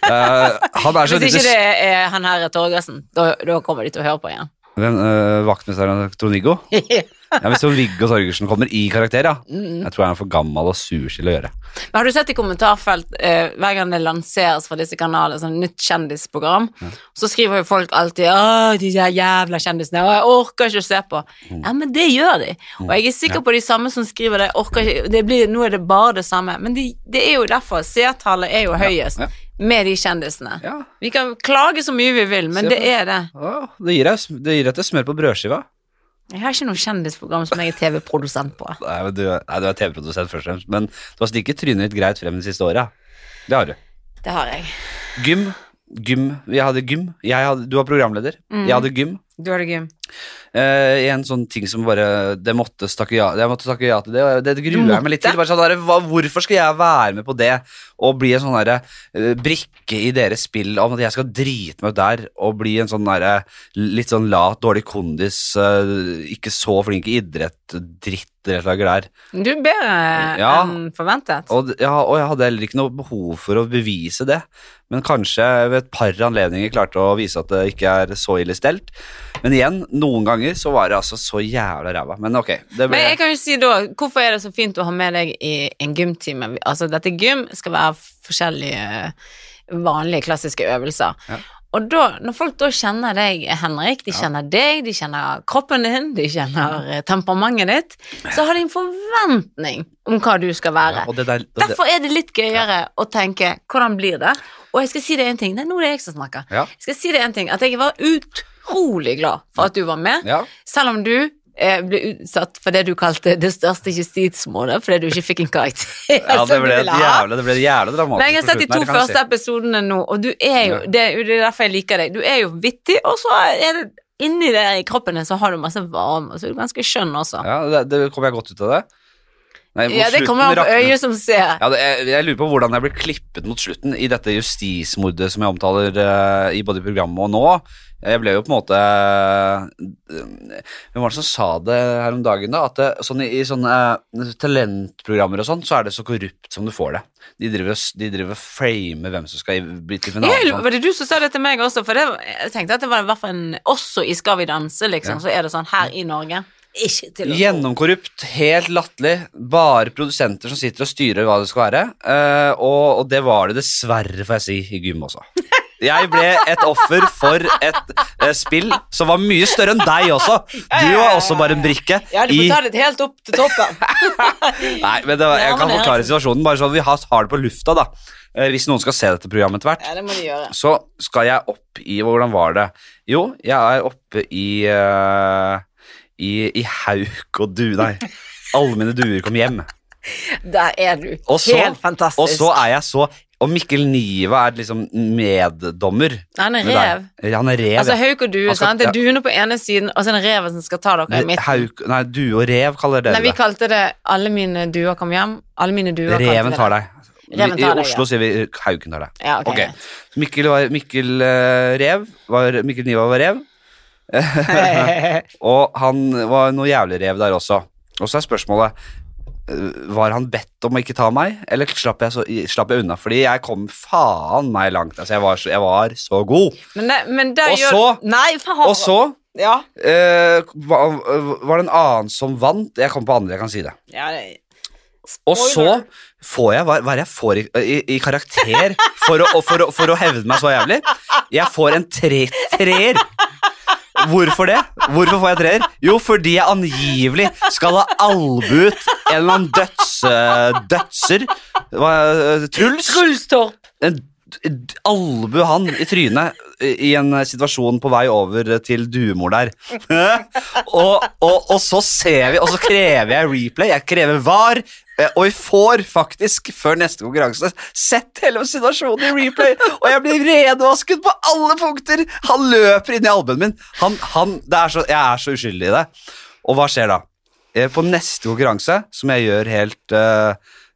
Uh, [laughs] han er så Hvis ikke det er han her Torgersen, da, da kommer de til å høre på igjen. Hvem, øh, vaktmesteren Trond-Viggo? [laughs] Ja, hvis Trond-Viggo Torgersen kommer i karakter, ja. Mm. Jeg tror han er for gammel og sur til å gjøre. Men har du sett i kommentarfelt eh, hver gang det lanseres fra disse kanalene, sånn nytt kjendisprogram, så skriver jo folk alltid 'Å, de der jævla kjendisene, og jeg orker ikke å se på'. Mm. Ja, men det gjør de. Og jeg er sikker på de samme som skriver det, orker ikke, det blir, nå er det bare det samme. Men de, det er jo derfor seertallet er jo høyest ja. Med de kjendisene. Ja. Vi kan klage så mye vi vil, men det er det. Ja, det gir deg det gir deg til smør på brødskiva. Jeg har ikke noe kjendisprogram som jeg er TV-produsent på. [laughs] Nei, men du, nei, du er TV-produsent først og fremst, men du har stikket trynet ditt greit frem de siste åra. Det har du. Det har jeg. Gym. Gym. Jeg hadde gym. Jeg hadde, du var programleder. Mm. Jeg hadde gym. Du hadde gøy. Eh, en sånn ting som bare Det måtte takke ja Jeg måtte takke ja til det, og det gruer jeg meg litt til. Bare sånn der, hva, hvorfor skal jeg være med på det og bli en sånn derre eh, brikke i deres spill om at jeg skal drite meg ut der og bli en sånn derre litt sånn lat, dårlig kondis, eh, ikke så flink i idrett, drittdeltaker der. Du er bedre Ja. enn forventet. Og, ja, og jeg hadde heller ikke noe behov for å bevise det, men kanskje ved et par anledninger klarte å vise at det ikke er så ille stelt. Men igjen, noen ganger så var det altså så jævla ræva. Men ok, det ble Men jeg kan jo si da, hvorfor er det så fint å ha med deg i en gymtime? Altså, dette gym skal være forskjellige vanlige, klassiske øvelser. Ja. Og da, når folk da kjenner deg, Henrik, de kjenner deg, de kjenner kroppen din, de kjenner eh, temperamentet ditt, så har de en forventning om hva du skal være. ja, det der, det, Derfor er det litt gøyere å tenke hvordan blir det? Og jeg skal si deg en ting, det er nå det er jeg som snakker. ja, Jeg skal si deg en ting, at jeg var utrolig glad for at du var med. ja, Selv om du eh, ble utsatt for det du kalte det største justismålet, fordi du ikke fikk en karakter [laughs] ja, det ble ville det ble jævle dramatisk. Men jeg har sett de to Nei, første si. episodene nå, og du er jo det, det er derfor jeg liker deg. Du er jo vittig, og så er det inni der i kroppen din så har du masse varme, så er du ganske skjønn også. Ja, det, det kom jeg godt ut av det. Nei, Ja, det kommer an på øyet som ser. Ja, det, jeg, jeg lurer på hvordan jeg ble klippet mot slutten i dette justismordet som jeg omtaler uh, i både programmet og nå. Jeg ble jo på en måte eh, Hvem var det som sa det her om dagen, da? At det, sånn i, sånne uh, talentprogrammer og sånn, så er det så korrupt som du får det. De driver, og s- de driver framer hvem som skal bli til finalen. Jeg, sånn. var det du som sa det til meg også? For det, jeg tenkte at det var i hvert fall en, også i Skal vi danse, liksom, Ja. så er det sånn her i Norge. Ikke til å. Gjennomkorrupt, helt latterlig. Bare produsenter som sitter og styrer hva det skal være. Uh, og, og det var det dessverre, får jeg si, i gym også. Jeg ble et offer for et uh, spill som var mye større enn deg også. Du var også bare en brikke Ja, du får ta det helt opp til toppen. [laughs] [laughs] Nei, men det var, jeg kan forklare situasjonen, bare så vi har, det på lufta, da. Eh, hvis noen skal se dette programmet etter hvert. Ja, det må de gjøre. Så skal jeg opp i Hvordan var det? Jo, jeg er oppe i eh, I, i hauk og du... Nei. Alle mine duer kom hjem. Der er du. Og så- helt fantastisk. Og så er jeg så Og Mikkel Niva er liksom meddommer. Han er rev. Han er rev. Altså hauk og due, sant? Det er duene på ene siden, og så er det reven som skal ta dere i midten. Hauk, nei, due og rev kaller dere Nei, vi kalte det 'alle mine duer kom hjem'. Alle mine duer kalte Reven tar deg. Reven I tar deg, Oslo sier vi hauken tar deg. Ja, okay. Ok. Mikkel, var, Mikkel uh, Rev var, Mikkel Niva var rev, [laughs] og han var noe jævlig rev der også. Og så er spørsmålet eh, Var han bedt om å ikke ta meg, eller slapp jeg, så, slapp jeg unna? Fordi jeg kom faen meg langt. Altså, jeg var så, jeg var så god. Men, det, men det Og gjør så- Nei. Og så Ja. eh, var, var det en annen som vant. Jeg kom på andre, jeg kan si det. ja det, Og så får jeg hva, hva er det jeg får i, i, i karakter for å, for, å, for å hevde meg så jævlig. Jeg får en tre, treer. Hvorfor det? Hvorfor får jeg treer? Jo, fordi jeg angivelig skal ha albuet en eller annen døds, dødser. Hva, Truls? Truls Torp. en d- albue han i trynet i en situasjon på vei over til duemor der. [laughs] og, og, og så ser vi, og så krever jeg replay, jeg krever var, eh, og vi får faktisk, før neste konkurranse, sett hele situasjonen i replay, og jeg blir redvasket på alle punkter! Han løper inn i albuen min. Han, han, det er så, jeg er så uskyldig i det. Og hva skjer da? Eh, På neste konkurranse, som jeg gjør helt uh,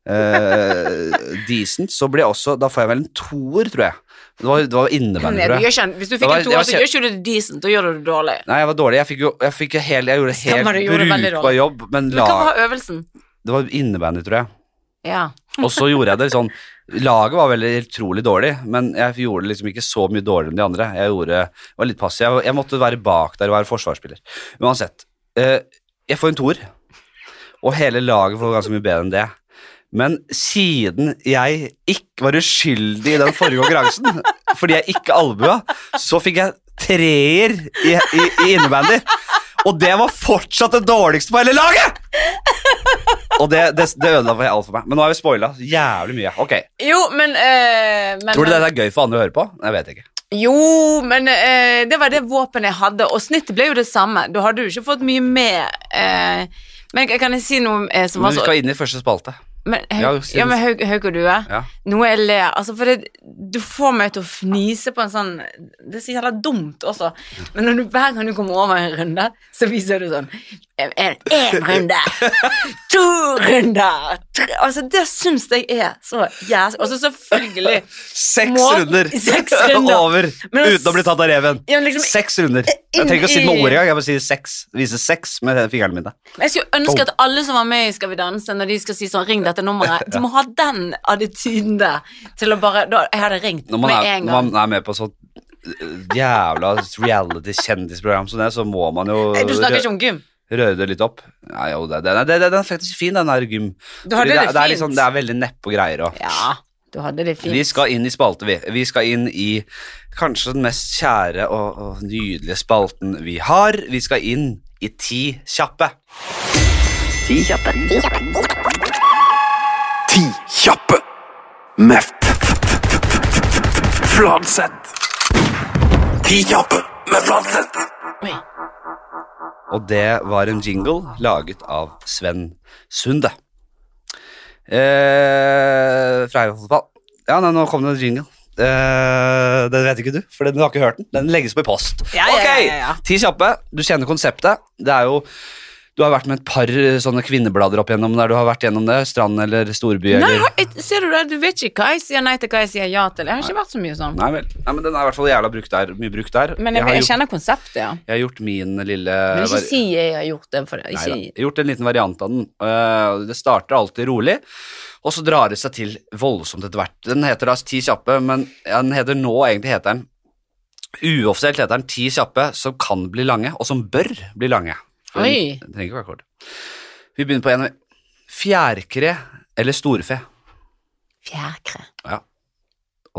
uh, decent, så blir jeg også Da får jeg vel en toer, tror jeg. Det var, det var innebandy, tror jeg. hvis du fikk var- en toer, så gjør ikke du det decent, da gjør du det dårlig. Nei, jeg var dårlig. Jeg fikk jo jeg, fikk jo helt, jeg gjorde helt brukbar jobb, men Men la, hva var øvelsen? Det var innebandy, tror jeg. Ja. [laughs] Og så gjorde jeg det sånn Laget var veldig utrolig dårlig, men jeg gjorde det liksom ikke så mye dårligere enn de andre. Jeg gjorde, var litt passiv. Jeg, jeg måtte være bak der og være forsvarsspiller. Uansett. eh, jeg får en toer, og hele laget får ganske mye bedre enn det. Men siden jeg ikke var uskyldig i den forrige konkurransen, fordi jeg ikke albua, så fikk jeg treer i, i, i innebandy. Og det var fortsatt det dårligste på hele laget! Og det, det, det ødela for alt for meg. Men nå har vi spoila jævlig mye. Ok, Jo, men, eh, men Tror du det er gøy for andre å høre på? Jeg vet ikke. Jo, men eh, det var det våpenet jeg hadde, og snittet ble jo det samme. Du hadde jo ikke fått mye mer. Eh, men kan jeg si noe eh, som Men var vi så skal inn i første spalte. Men, Ja, Haug, ja, men Haug, Haug og Due, Ja. noe jeg ler Altså, for det, du får meg til å fnise på en sånn Det er så jævla dumt også, men når du, hver gang du kommer over en runde, så viser du sånn En runde, [laughs] to runder tre, Altså, det syns jeg er så jævlig så selvfølgelig Seks Må- runder [laughs] Seks [laughs] runder. over Men- uten å bli tatt av reven. Ja, liksom- seks runder. Jeg trenger ikke å si noe ord engang. Jeg bare sier seks. Vise seks med fingrene mine. Jeg skulle ønske at alle som var med i Skal vi danse, når de skal si sånn 'ring dette nummeret', de må ha den attityden der til å bare da, Jeg hadde ringt med er, en når man er med på sånn øh, jævla reality-kjendisprogram som det, så må man jo Du snakker ikke om gym. Røre det litt opp. Nei, jo, det, det, det, det, den er faktisk fin, den der gym. Du hadde det, det, fint. det, er liksom, det er veldig neppe greier. òg. Ja, du hadde det fint. Vi skal inn i spalte, vi. Vi skal inn i kanskje den mest kjære og, og nydelige spalten vi har. Vi skal inn i Ti kjappe. Ti kjappe. Ti kjappe med kjappe f- Fladseth. Ti kjappe med Fladseth. Og det var en jingle laget av Sven Sunde. Eh, fra Heiafotball. Ja, nei, nå kom det en jingle. Eh, den vet ikke du, for du har ikke hørt den. Den legges på i post. Ja, ok, ja, ja. ti kjappe. Du kjenner konseptet. Det er jo Du har vært med et par eh, sånne kvinneblader opp igjennom der du har vært gjennom det. Strand eller storby Nei, eller jeg- ser du det? Du vet ikke hva jeg sier nei til, hva jeg sier ja til. Jeg har ikke vært så mye sånn. Nei vel. Nei, men den er i hvert fall jævla brukt der. Mye brukt der. Men jeg, jeg, jeg gjort, kjenner konseptet, ja. jeg har gjort min lille Men ikke si jeg har gjort det. For det. Neida. Ikke, Jeg har gjort en liten variant av den. Eh, det starter alltid rolig, og så drar det seg til voldsomt etter hvert. Den heter da Ti kjappe, men den heter nå egentlig heter den Uoffisielt heter den Ti kjappe som kan bli lange, og som bør bli lange. For Oi. Den, trenger ikke være kort. Vi begynner på en Fjærkre eller storfe? fjærkre. Ja.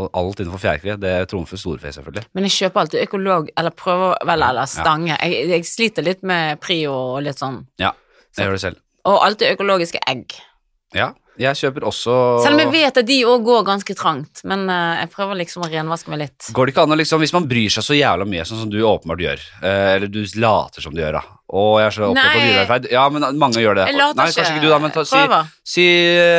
Og alt innenfor fjærkre, det trumfer storfe, selvfølgelig. Men jeg kjøper alltid økolog, eller prøver vel, eller stange. Jeg, jeg sliter litt med prio og litt sånn. Ja, jeg gjør det selv. Og alltid økologiske egg. Ja, jeg kjøper også Selv om jeg vet at de òg går ganske trangt, men eh, jeg prøver liksom å renvaske meg litt. Går det ikke an å liksom, Hvis man bryr seg så jævla mye, sånn som du åpenbart gjør, eh, eller du later som du gjør, da Og jeg er så opptatt av dyrevelferd Ja, men mange gjør det. Jeg later Nei, ikke. kanskje ikke du, da, men ta, si, si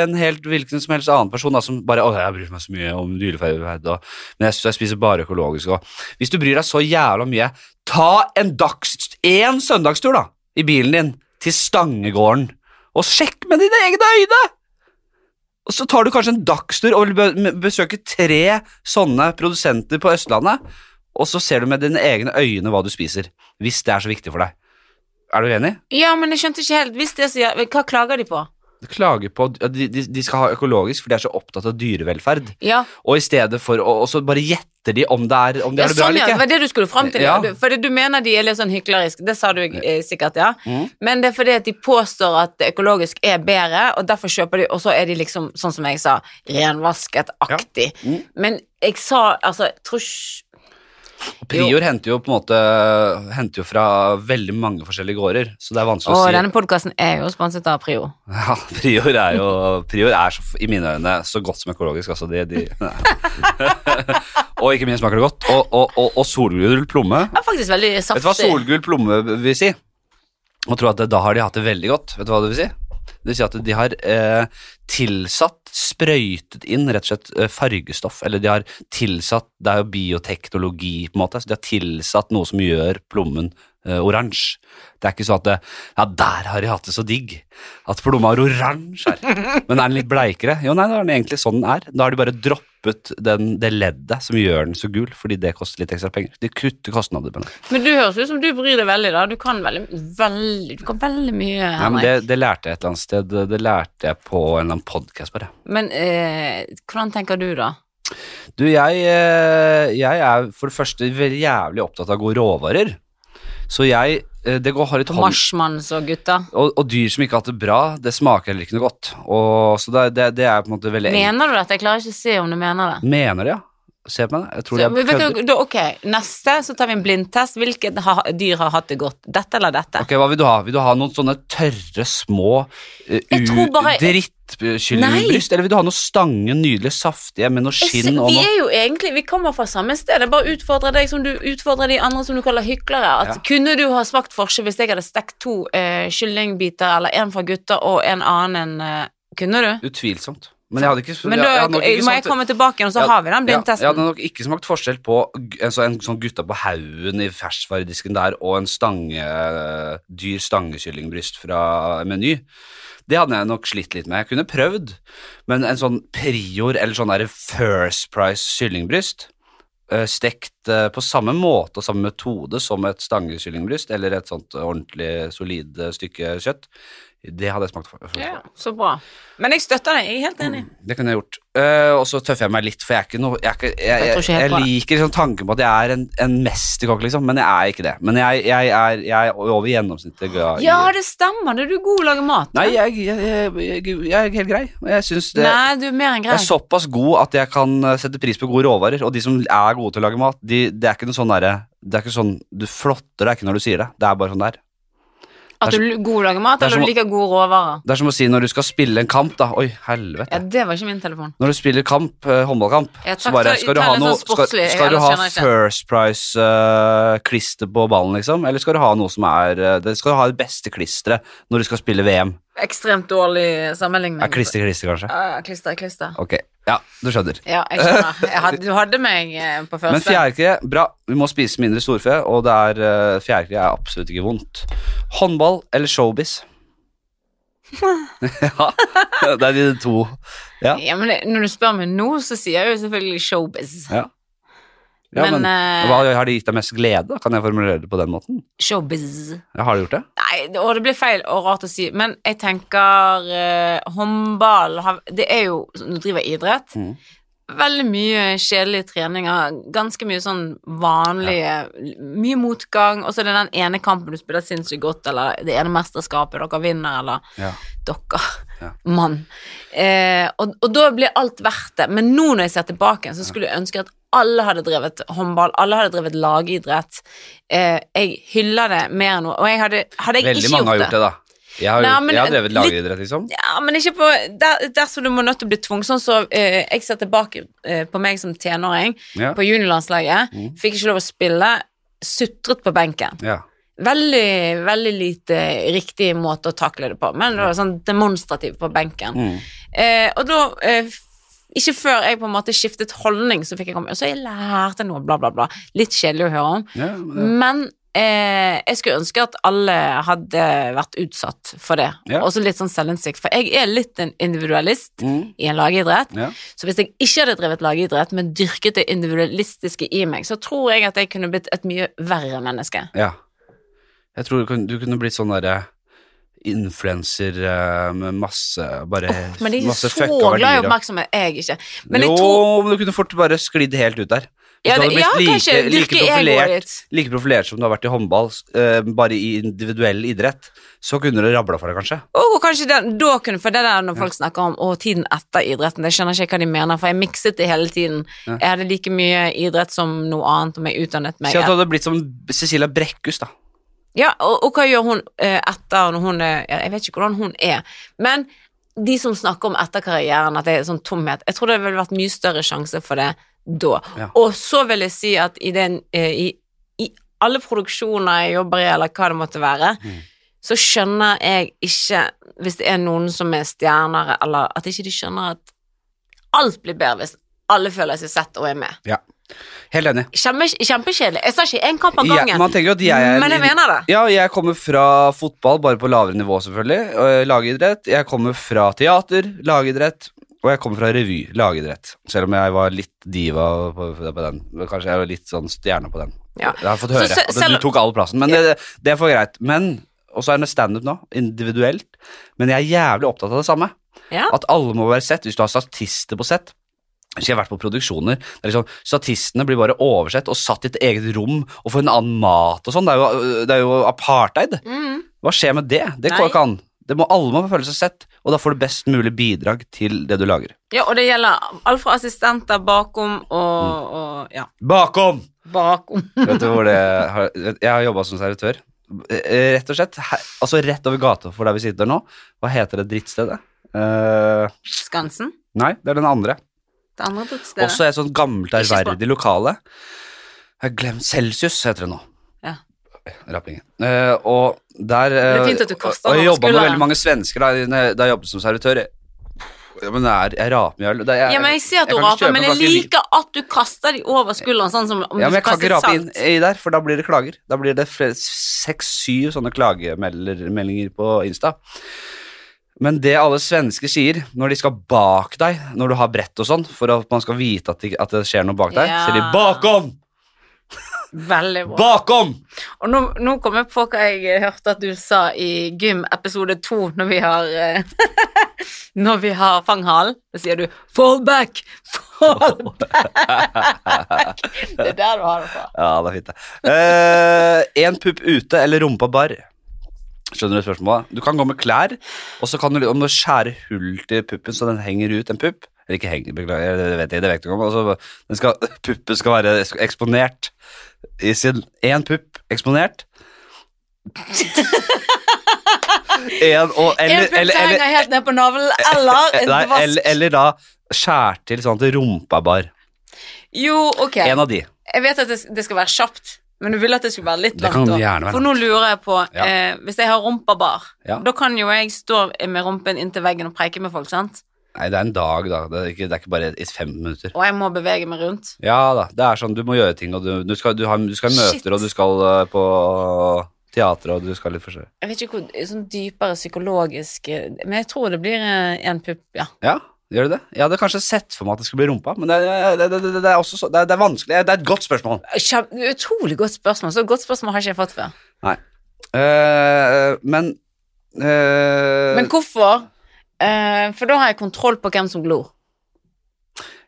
en helt hvilken som helst annen person da, som bare Å, jeg bryr meg så mye om dyrevelferd, og, men jeg, jeg spiser bare økologisk. Og. Hvis du bryr deg så jævla mye, ta en dags... En søndagstur, da, i bilen din til Stangegården, og sjekk med dine egne øyne! Og så tar du kanskje en dagstur og vil besøke tre sånne produsenter på Østlandet, og så ser du med dine egne øyne hva du spiser, hvis det er så viktig for deg. Er du enig? Ja, men jeg skjønte ikke helt Hvis det sier Hva klager de på? Klager på at de, de, skal ha økologisk, for de er så opptatt av dyrevelferd. Ja, Og i stedet for å og så bare gjetter de om det er, om de ja har det bra sånn, ja. eller Det var det du skulle fram til. Ja. Ja. Du- For du mener de er litt sånn hykleriske. Det sa du eh, sikkert, ja. Mm. Men det er fordi at de påstår at økologisk er bedre, og derfor kjøper de, og så er de liksom, sånn som jeg sa, renvasket-aktig. Ja. Mm. Men jeg sa altså ikke Og Prior henter jo på en måte Henter jo fra veldig mange forskjellige gårder, så det er vanskelig Og å si. denne podkasten er jo sponset av Prior. [laughs] Ja, Prior er jo Prior er så, i mine øyne så godt som økologisk, altså. De, de, [laughs] [laughs] og ikke minst smaker det godt. Og, og, og, og solgul plomme. Det er faktisk veldig saftig. Vet du hva solgul plomme vil si? Og tror at det, da har de hatt det veldig godt. Vet du hva det vil si? Det vil si at de har eh, tilsatt, sprøytet inn rett og slett eh, fargestoff, eller de har tilsatt Det er jo bioteknologi, på en måte, så de har tilsatt noe som gjør plommen eh, oransje. Det er ikke sånn at det, Ja, der har de hatt det så digg. At plomma er oransje her. [laughs] Men er den litt bleikere? Jo, nei, da er den egentlig sånn den er. Da har de bare droppet den, det leddet som gjør den så gul, fordi det koster litt ekstra penger. De kutter kostnader på den. Men du høres ut som du bryr deg veldig, da. Du kan veldig, veldig, du kan veldig mye, Ja, men det, det lærte jeg et eller annet sted. Det, det lærte jeg på en eller annen podkast, bare. Men eh, hvordan tenker du, da? Du, jeg, eh, jeg er for det første jævlig opptatt av gode råvarer. Så jeg eh, Det går hardt i hånd Marshmanns og gutta. og, og dyr som ikke har hatt det bra, det smaker heller ikke noe godt. Og, så det, det, det er på en måte veldig. Mener du dette? Jeg klarer ikke å se om du mener det. Mener det, ja. Se på meg. Jeg tror Så, de men vet da, ok, neste så tar vi en blindtest. Hvilket ha, dyr har hatt det godt? Dette eller dette? Ok, Hva vil du ha? Vil du ha noen sånne tørre, små uh, bare- drittkyllingbryst? Eller vil du ha noe stange, nydelig saftige med noe skinn ser- og vi er jo egentlig Vi kommer fra samme sted. Jeg bare utfordrer deg som du utfordrer de andre som du kaller hyklere. At Ja. Kunne du ha smakt forskjell hvis jeg hadde stekt to uh, kyllingbiter, eller en fra gutta og en annen uh, Kunne du? Utvilsomt. Men jeg hadde ikke Men da jeg hadde ikke må jeg komme tilbake igjen, og så har vi den blindtesten. jeg hadde nok ikke smakt forskjell på en, sånn- en sånn gutta på haugen i ferskvaredisken der og en stange, dyr stangekyllingbryst fra Meny. Det hadde jeg nok slitt litt med. Jeg kunne prøvd, men en sånn prior eller sånn der First Price kyllingbryst eh, stekt eh, på samme måte og samme metode som et stangekyllingbryst, eller et sånt ordentlig solid eh, stykke kjøtt, det hadde jeg smakt for. for. Ja, så bra. Men jeg støtter deg. Jeg er helt enig. Det kunne jeg gjort. Uh, og så tøffer jeg meg litt, for jeg er ikke noe Jeg, ikke, jeg, Jeg jeg, jeg liker liksom tanken på at jeg er en, en mesterkokk, liksom, men jeg er ikke det. Men jeg, er, er over gjennomsnittet glad i Ja, det stemmer. Det er du god til å lage mat. Nei, jeg er helt grei. Jeg syns det Nei, du er mer enn grei. jeg er såpass god at jeg kan eh, sette pris på gode råvarer. Og de som er gode til å lage mat, de, det er ikke noe sånn derre Det er ikke sånn Du flotter deg ikke når du sier det. Det er bare sånn det er. At du god lager mat, er eller du liker gode råvarer. Det er som å si når du skal spille en kamp, da. Oi, helvete. Ja, det var ikke min telefon. Når du spiller kamp, eh, håndballkamp, Ja, så bare Skal du ha noe sånn skal, skal du ha. First Price-klister på ballen, liksom? Eller skal du ha noe som er uh, det Skal du ha det beste klisteret når du skal spille VM? Ekstremt dårlig sammenligning. Ja, klister klister, kanskje? Ja, ja, klister, klister. Ok, ja, du skjønner. Ja, jeg skjønner. Jeg hadde, du hadde meg eh, på første. Men fjærkre, bra. Vi må spise mindre storfe, og det er uh, fjærkre er absolutt ikke vondt. Håndball eller showbiz? [laughs] ja, det er de to. Ja. Ja, men det, når du spør meg nå, så sier jeg jo selvfølgelig showbiz. Ja. Ja, men, Men, eh, hva har det gitt deg mest glede? Kan jeg formulere det på den måten? Showbiz. Ja, har du gjort det? Nei, og det blir feil og rart å si, men jeg tenker uh, håndball Det er jo Nå driver jeg idrett. Mm. Veldig mye kjedelige treninger. Ganske mye sånn vanlige Mye motgang. Og så er det den ene kampen du spiller sinnssykt godt, eller det ene mesterskapet dere vinner, eller Ja. dere. Ja. Mann. Eh, og, og da blir alt verdt det. Men nå når jeg ser tilbake, så skulle jeg ønske at alle hadde drevet håndball, alle hadde drevet lagidrett. Eh, jeg hyller det mer enn noe. Og jeg hadde, hadde jeg Veldig ikke mange har gjort det, da. Jeg har, Nei, men jeg har drevet lagidrett, liksom. Ja, men ikke på Der, dersom du må nødt til å bli tvunget. Sånn så eh, jeg ser tilbake eh, på meg som tenåring Ja. på juniorlandslaget. Mm. Fikk ikke lov å spille. Sutret på benken. Ja. Veldig, veldig lite riktig måte å takle det på, men det var sånn demonstrativ på benken. Mm. Eh, og da eh, Ikke før jeg på en måte skiftet holdning, så fikk jeg komme Og så jeg lærte noe, bla, bla, bla. Litt kjedelig å høre om. Ja, ja. Men eh, jeg skulle ønske at alle hadde vært utsatt for det. Ja. Også litt sånn selvinnsikt, for jeg er litt en individualist Mm. i en lagidrett. Så hvis jeg ikke hadde drevet lagidrett, men dyrket det individualistiske i meg, så tror jeg at jeg kunne blitt et mye verre menneske. ja. Jeg tror du kunne, du kunne blitt sånn derre influenser eh, med masse bare Men de er så glad i oppmerksomhet, jeg ikke. Men jo, jeg tror men du kunne fort bare sklidd helt ut der. Ja, det, ja blitt kanskje like, like, profilert, like profilert som du har vært i håndball, uh, bare i individuell idrett, så kunne det rabla for deg, kanskje. Og kanskje den, da kunne, for det der når folk snakker om å, tiden etter idretten, det skjønner ikke hva de mener, for jeg mikset det hele tiden. Ja. Jeg hadde like mye idrett som noe annet om jeg utdannet meg. Si at du hadde blitt som Cecilia Brekkhus, da. Ja, og, og hva gjør hun eh, etter når hun er Jeg vet ikke hvordan hun er, men de som snakker om etter karrieren, at det er sånn tomhet, jeg tror det ville vært mye større sjanse for det da. Ja. Og så vil jeg si at i, den, eh, i, i alle produksjoner jeg jobber i, eller hva det måtte være, Mm. så skjønner jeg ikke, hvis det er noen som er stjerner, eller at ikke de skjønner at alt blir bedre hvis alle føler seg sett og er med. Ja. Helt enig. Kjempe, kjempekjedelig. Jeg sa ikke én kamp av Ja, gangen, man tenker at jeg er men jeg mener det. Ja, jeg kommer fra fotball, bare på lavere nivå, selvfølgelig. og Lagidrett. Jeg kommer fra teater, lagidrett. Og jeg kommer fra revy, lagidrett. Selv om jeg var litt diva på, på den. Kanskje jeg var litt sånn stjerne på den. Ja. Jeg har fått Så høre at du tok all plassen, men det, det er for greit. Men, Og så er det standup nå, individuelt. Men jeg er jævlig opptatt av det samme. Ja. At alle må være sett. Hvis du har statister på sett så jeg har vært på produksjoner der liksom, statistene blir bare oversett og satt i et eget rom og får en annen mat og sånn. Det, jo- det er jo apartheid. Mm. Hva skjer med det? Det går ikke an. Det må, alle må føle seg sett, og da får du best mulig bidrag til det du lager. Ja, og det gjelder alt fra assistenter bakom og, Mm. og ja, Bakom! bakom. [laughs] Vet du hvor det har, Jeg har jobba som servitør. Eh, Rett og slett, her, altså rett over gata for der vi sitter nå. Hva heter det drittstedet? Uh, Skansen. nei, det er den andre. Det andre drittstedet. Også et sånt gammelt, ærverdig lokale. Jeg har glemt Celsius, heter det nå. Ja. Rappingen. Uh, og der uh, Det er fint at du kaster Og jeg jobba med veldig mange svensker da, jeg- da jeg jobbet som servitør. Ja, men det er, jeg raper mjøl. Det er- ja, men jeg ser at du raper, men jeg liker at du kaster de over skulderen, sånn som om Ja, men jeg kan ikke rape inn i der, for da blir det klager. Da blir det seks-syv sånne klagemeldinger på Insta. Men det alle svensker sier når de skal bak deg, når du har brett og sånn, for at man skal vite at, de, at det skjer noe bak deg, Ja. sier de 'bakom'! Veldig bra. Bakom! Og nå, nå kom jeg på hva jeg hørte at du sa i Gym episode to, når vi har eh, [laughs] Når vi har fanghalen. Da sier du 'fall back', fall [laughs] back. Det er der du har det fra. Ja, det er fint, det. Eh, en pupp ute eller rumpa bar? Skjønner du spørsmålet? Du kan gå med klær, og så kan du om du skjære hull til puppen så den henger ut en pupp. Eller ikke henger, beklager, det vet jeg, det vet jeg ikke om. Altså, den skal, [laughs] puppen skal være eksponert i sin Én pupp eksponert. [laughs] En, og, eller, en pupp eller, henger helt ned på navlen, eller en nei, vask. eller, eller da skjær til sånn at rumpa bar. Jo, ok. En av de. Jeg vet at det, det skal være kjapt, men du ville at det skulle være litt Det kan gjerne være For nå lurer jeg på Ja. eh, Hvis jeg har rumpabar, Ja. da kan jo jeg stå med rumpen inntil veggen og preike med folk, sant? Nei, det er en dag, da. Det er ikke, det er ikke bare i fem minutter. Og jeg må bevege meg rundt. Ja da, det er sånn, du må gjøre ting, og du, du, skal, du, har, du skal Shit. møter, og du skal uh, på teater, og du skal litt forskjellig. Jeg vet ikke hvor sånn dypere psykologisk eh, Men jeg tror det blir eh, en pupp, ja. Ja, gjør du det? Jeg hadde kanskje sett for meg at det skulle bli rumpa, men det, det, det, det, det, er, også er, er vanskelig. Det er et godt spørsmål. Kjem- Utrolig godt spørsmål. Så godt spørsmål har ikke jeg fått før. Nei. Uh, men uh, Men hvorfor? Uh, for da har jeg kontroll på hvem som glor.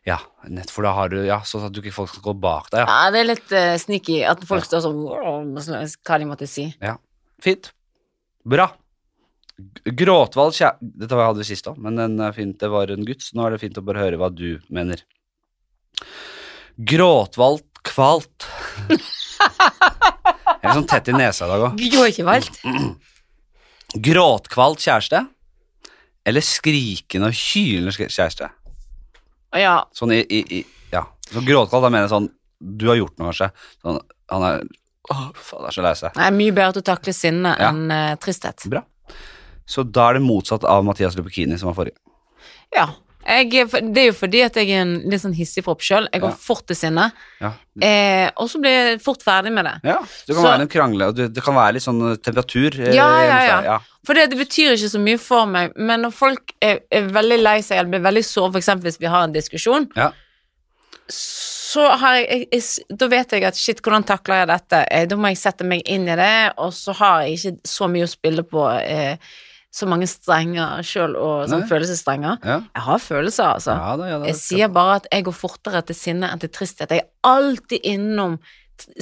Ja, nett for da har du Ja, sånn at du ikke folk skal gå bak deg, ja. Ja, det er litt sneaky at folk står sånn Hva de måtte si. Ja. Fint. Bra. Gråtvald kjæreste Dette hadde vi sist òg, men den er fint, det var en gutt, så nå er det fint å bare høre hva du mener. Gråtvald kvalt. [laughs] Jeg er sånn tett i nesa i dag òg. Du. [clears throat] Gråtkvalt kjæreste eller skrikende og hylende kjæreste? Ja. Sånn i, i, i Ja. Så gråtkvalt, da mener jeg sånn Du har gjort noe, kanskje. Sånn, han er Åh, faen, er så lei seg. Det er mye bedre til å takle sinne Ja. enn uh, tristhet. Bra. Så da er det motsatt av Mathias Lupekini, som var forrige. Ja. Jeg, det er jo fordi at jeg er en litt sånn hissigpropp sjøl. Jeg går Ja. fort til sinne, Ja. eh, og så blir jeg fort ferdig med det. ja. Det kan Så- være en krangle, og det, kan være litt sånn temperatur. eh, Ja, ja, ja. ja. For det, det betyr ikke så mye for meg, men når folk er, er veldig lei seg eller blir veldig såre, eksempel hvis vi har en diskusjon, Ja. så har jeg, jeg Da vet jeg at shit, hvordan takler jeg dette? Eh, da må jeg sette meg inn i det, og så har jeg ikke så mye å spille på, eh, så mange strenger sjøl, og sånn følelsesstrenger. Ja. Jeg har følelser, altså. Ja, da, ja, da. Jeg sier bare at jeg går fortere til sinne enn til tristhet. Jeg er alltid innom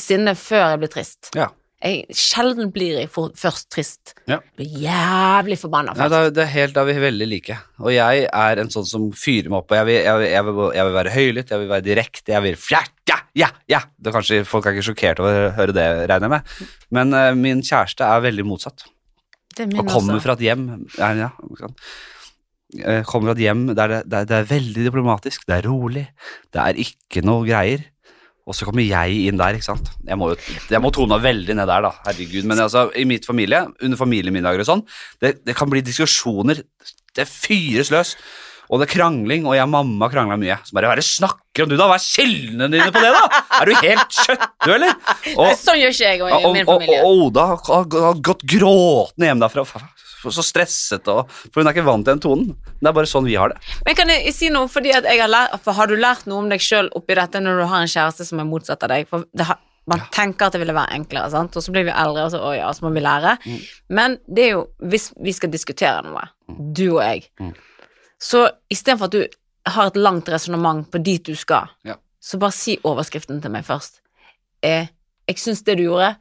sinne før jeg blir trist. Ja. Jeg, sjelden blir jeg for, først trist. Ja. Blir jævlig forbanna først. det, er, det er helt da vi er veldig like. Og jeg er en sånn som fyrer meg opp. Og jeg vil, jeg vil, jeg vil, jeg vil være høylytt, jeg vil være direkte, jeg vil ja, ja, ja, ja. Det er kanskje Folk er ikke sjokkert over å høre det, regner jeg med. Men uh, min kjæreste er veldig motsatt. Og kommer også. fra et hjem ja, ja. Eh, Kommer fra et hjem der det, der er- det er veldig diplomatisk, det er rolig, det er ikke noe greier. Og så kommer jeg inn der, ikke sant. Jeg må, jo, jeg må tone veldig ned der, da. Herregud. Men altså, i mitt familie, under familiemiddager og sånn, det, det kan bli diskusjoner. Det fyres løs. Og det er krangling, og jeg og mamma krangla mye. Så bare Hva er det snakker om, du, da? Hva er kildene dine på det, da? Er du helt kjøttdu, eller? Og, Nei, Sånn gjør ikke jeg og, min familie. og Oda har, gått gråtende hjem derfra. Så stresset, og, for hun er ikke vant til den tonen. Det er bare sånn vi har det. Men kan jeg si noe, fordi at jeg har lært, for har du lært noe om deg sjøl oppi dette når du har en kjæreste som er motsatt av deg? For det har, man tenker at det ville være enklere, sant? og så blir vi eldre, og så, å ja, så må vi lære. Mm. Men det er jo, hvis vi skal diskutere noe, du og jeg, Mm. Så istedenfor at du har et langt resonnement på dit du skal, Ja. så bare si overskriften til meg først. Eh, jeg syns det du gjorde,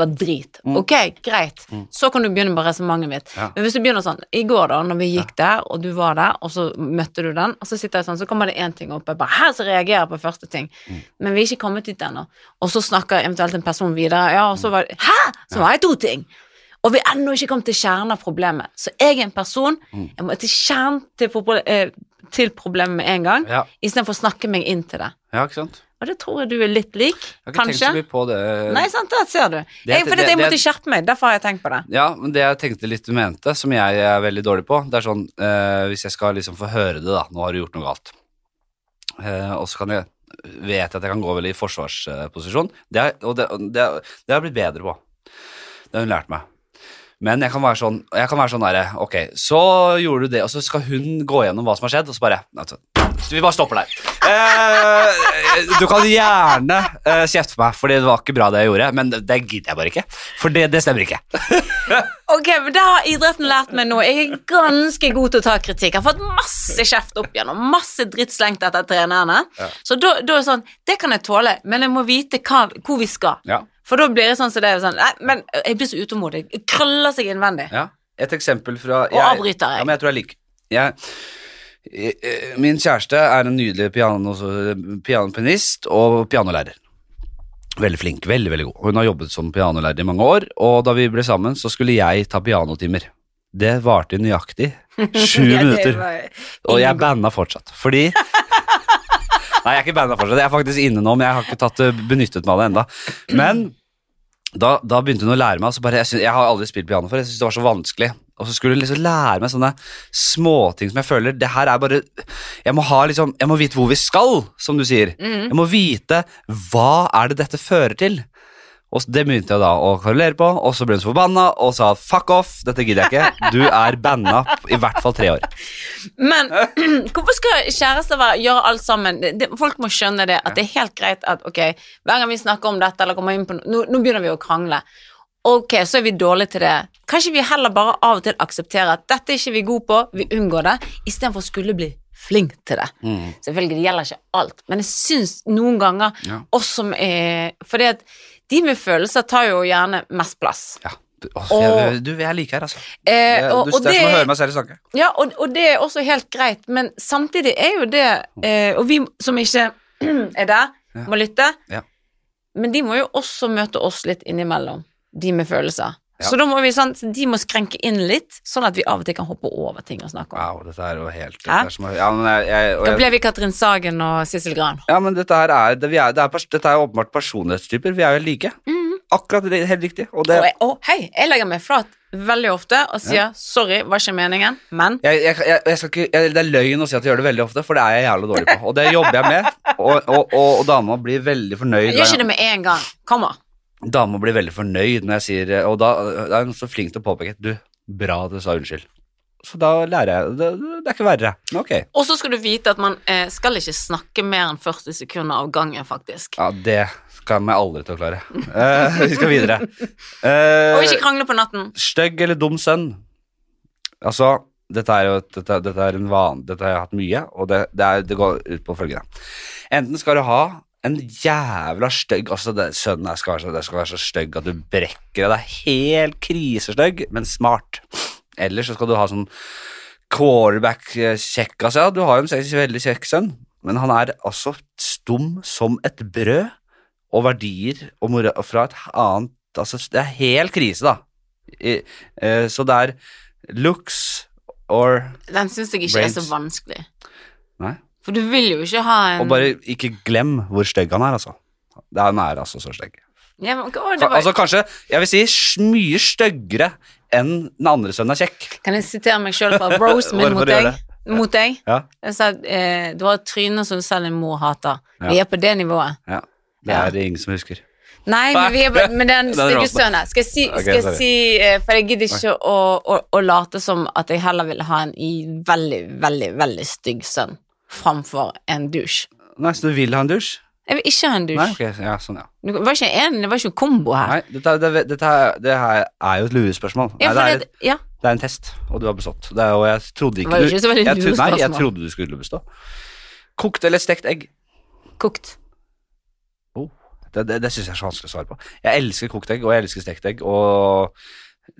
var drit. Mm. Ok, greit. Mm. Så kan du begynne på resonnementet mitt. Ja. Men hvis du begynner sånn I går, da, når vi gikk der, og du var der, og så møtte du den, og så sitter jeg sånn, så kommer det én ting opp, jeg bare Her så reagerer jeg på første ting. Mm. Men vi er ikke kommet dit ennå. Og så snakker eventuelt en person videre, ja, og så var det Hæ! Så var jeg to ting! Og vi er ennå ikke kommet til kjernen av problemet. Så jeg er en person Mm. Jeg må til kjernen til, eh, til problemet med en gang, Ja, istedenfor å snakke meg inn til det. ja ikke sant? Og det tror jeg du er litt lik, kanskje. Jeg har ikke tenkt så mye på det. Nei, sant, det ser du. Jeg, for det- det, jeg det- måtte skjerpe meg, derfor har jeg tenkt på det. Ja, men det jeg tenkte litt du mente, som jeg er veldig dårlig på, det er sånn eh, Hvis jeg skal liksom få høre det, da, nå har du gjort noe galt, eh, og så kan jeg vet jeg at jeg kan gå veldig i forsvarsposisjon, det er, og det, det, det har jeg blitt bedre på. Det har hun lært meg. Men jeg kan være sånn, jeg kan være sånn der, Ok, så gjorde du det, og så skal hun gå gjennom hva som har skjedd, og så bare altså, Vi bare stopper der. Eh, du kan gjerne eh, kjefte på meg, for det var ikke bra det jeg gjorde, men det, det gidder jeg bare ikke. For det, det stemmer ikke. [laughs] Ok, men da har idretten lært meg noe. Jeg er ganske god til å ta kritikk. Jeg har fått masse kjeft opp igjennom, masse dritt slengt etter trenerne. Ja. Så da, da er det sånn, det kan jeg tåle, men jeg må vite hva, hvor vi skal. Ja. For da blir det sånn som det er sånn, nei, men jeg blir så utålmodig. Jeg krøller seg innvendig. Ja, et eksempel fra Og avbryter jeg. Ja, men jeg tror jeg liker lik. Jeg, eh, min kjæreste er en nydelig piano, pianopianist og pianolærer. Veldig flink, veldig, veldig god. Hun har jobbet som pianolærer i mange år, og da vi ble sammen, så skulle jeg ta pianotimer. Det varte nøyaktig sju [laughs] minutter, og jeg banna fortsatt, fordi [laughs] Nei, jeg er ikke banna fortsatt, jeg er faktisk inne nå, men jeg har ikke tatt, eh, benyttet meg av det enda. Men da, da begynte hun å lære meg bare, jeg, synes, jeg har aldri spilt piano før, jeg syntes det var så vanskelig. Og så skulle hun liksom lære meg sånne småting som jeg føler Det her er bare Jeg må ha liksom Jeg må vite hvor vi skal, som du sier. Mm. Jeg må vite hva er det dette fører til. Og det begynte jeg da å kverulere på, og så ble hun så forbanna og sa fuck off, dette gidder jeg ikke. Du er banna i hvert fall tre år. Men [clears throat] hvorfor skal kjærester være, gjøre alt sammen? Det, folk må skjønne det, at det er helt greit at ok, hver gang vi snakker om dette eller kommer inn på noe, nå, nå begynner vi å krangle. Ok, så er vi dårlige til det. Kanskje vi heller bare av og til aksepterer at dette er ikke vi gode på, vi unngår det, istedenfor å skulle bli flink til det. Mm. Selvfølgelig, det gjelder ikke alt, men jeg syns noen ganger Ja. oss som er Fordi at de med følelser tar jo gjerne mest plass. Ja. Og, jeg, du, jeg liker her, altså. Eh, og, du, og det er som å høre meg selv snakke. Ja, og, og det er også helt greit, men samtidig er jo det eh, Og vi som ikke [clears throat] er der, Ja. må lytte, Ja. men de må jo også møte oss litt innimellom, de med følelser. Ja. Så da må vi sånn, de må skrenke inn litt, sånn at vi av og til kan hoppe over ting og snakke om. Wow, dette er jo helt Hæ? er som ja, men jeg, jeg, Da ble vi Katrin Sagen og Sissel Gran. ja, men dette her er, det, vi er, det er, dette er åpenbart personlighetstyper. Vi er jo like. Akkurat det- helt riktig. Og det, Og, jeg, og hei, jeg legger meg flat veldig ofte og sier 'sorry, var ikke meningen', men jeg, jeg, jeg, ikke, det er løgn å si at jeg gjør det veldig ofte, for det er jeg jævlig dårlig på. Og det jobber jeg med, og, og, og, og dama blir veldig fornøyd. gjør ikke det med en gang. Kommer. Dama blir veldig fornøyd når jeg sier Og da er hun så flink til å påpeke Du, bra at du sa unnskyld. Så da lærer jeg Det, det er ikke verre. Okay. Og så skal du vite at man eh, skal ikke snakke mer enn 40 sekunder av gangen, faktisk. Ja, det kommer jeg aldri til å klare. Eh, vi skal videre. Eh, Og ikke krangle på natten. Stygg eller dum sønn? Altså, dette er jo dette, dette er en van, dette har jeg hatt mye, og det, det, er, det går ut på følgende. Enten skal du ha en jævla stygg Altså, det, sønnen her skal være så, det skal være så stygg at du brekker deg. Det er helt krisestygg, men smart. Ellers så skal du ha sånn quarterback-kjekk. Altså, ja, du har jo en veldig kjekk sønn, men han er altså stum som et brød, og verdier og mora fra et annet Altså, det er helt krise, da. I, uh, så det er looks or Den syns jeg ikke er så vanskelig. Nei. For du vil jo ikke ha en Og bare ikke glem hvor stygg han er, altså. Det han er altså så stygg. ja, men, å, det var, Altså kanskje, jeg vil si mye styggere enn den andre sønnen er kjekk. Kan jeg sitere meg sjøl fra roasten min mot deg? Mot deg? Ja, Jeg sa eh, du har et tryne som selv en mor hater. Vi Ja. er på det nivået. ja. Det er det ingen som husker. Nei, men vi er på, med den [laughs] stygge sønnen. Skal jeg si, skal jeg si eh, For jeg gidder ikke å, å, å late som at jeg heller vil ha en i veldig, veldig, veldig stygg sønn framfor en dusj. Nei, så du vil ha en dusj? Jeg vil ikke ha en dusj. Nei, ok, ja, sånn, ja. Det var ikke en, det var ikke en kombo her. Nei, dette, det, dette er, det her er jo et luespørsmål. Ja, Nei, det, er, det, ja, det er en test, og du har bestått. Det er, og jeg trodde ikke du ikke så veldig jeg, tro- Nei, jeg trodde du skulle bestå. Kokt eller stekt egg? Kokt. Det, det, det syns jeg er så vanskelig å svare på. Jeg elsker kokt egg, og jeg elsker stekt egg, og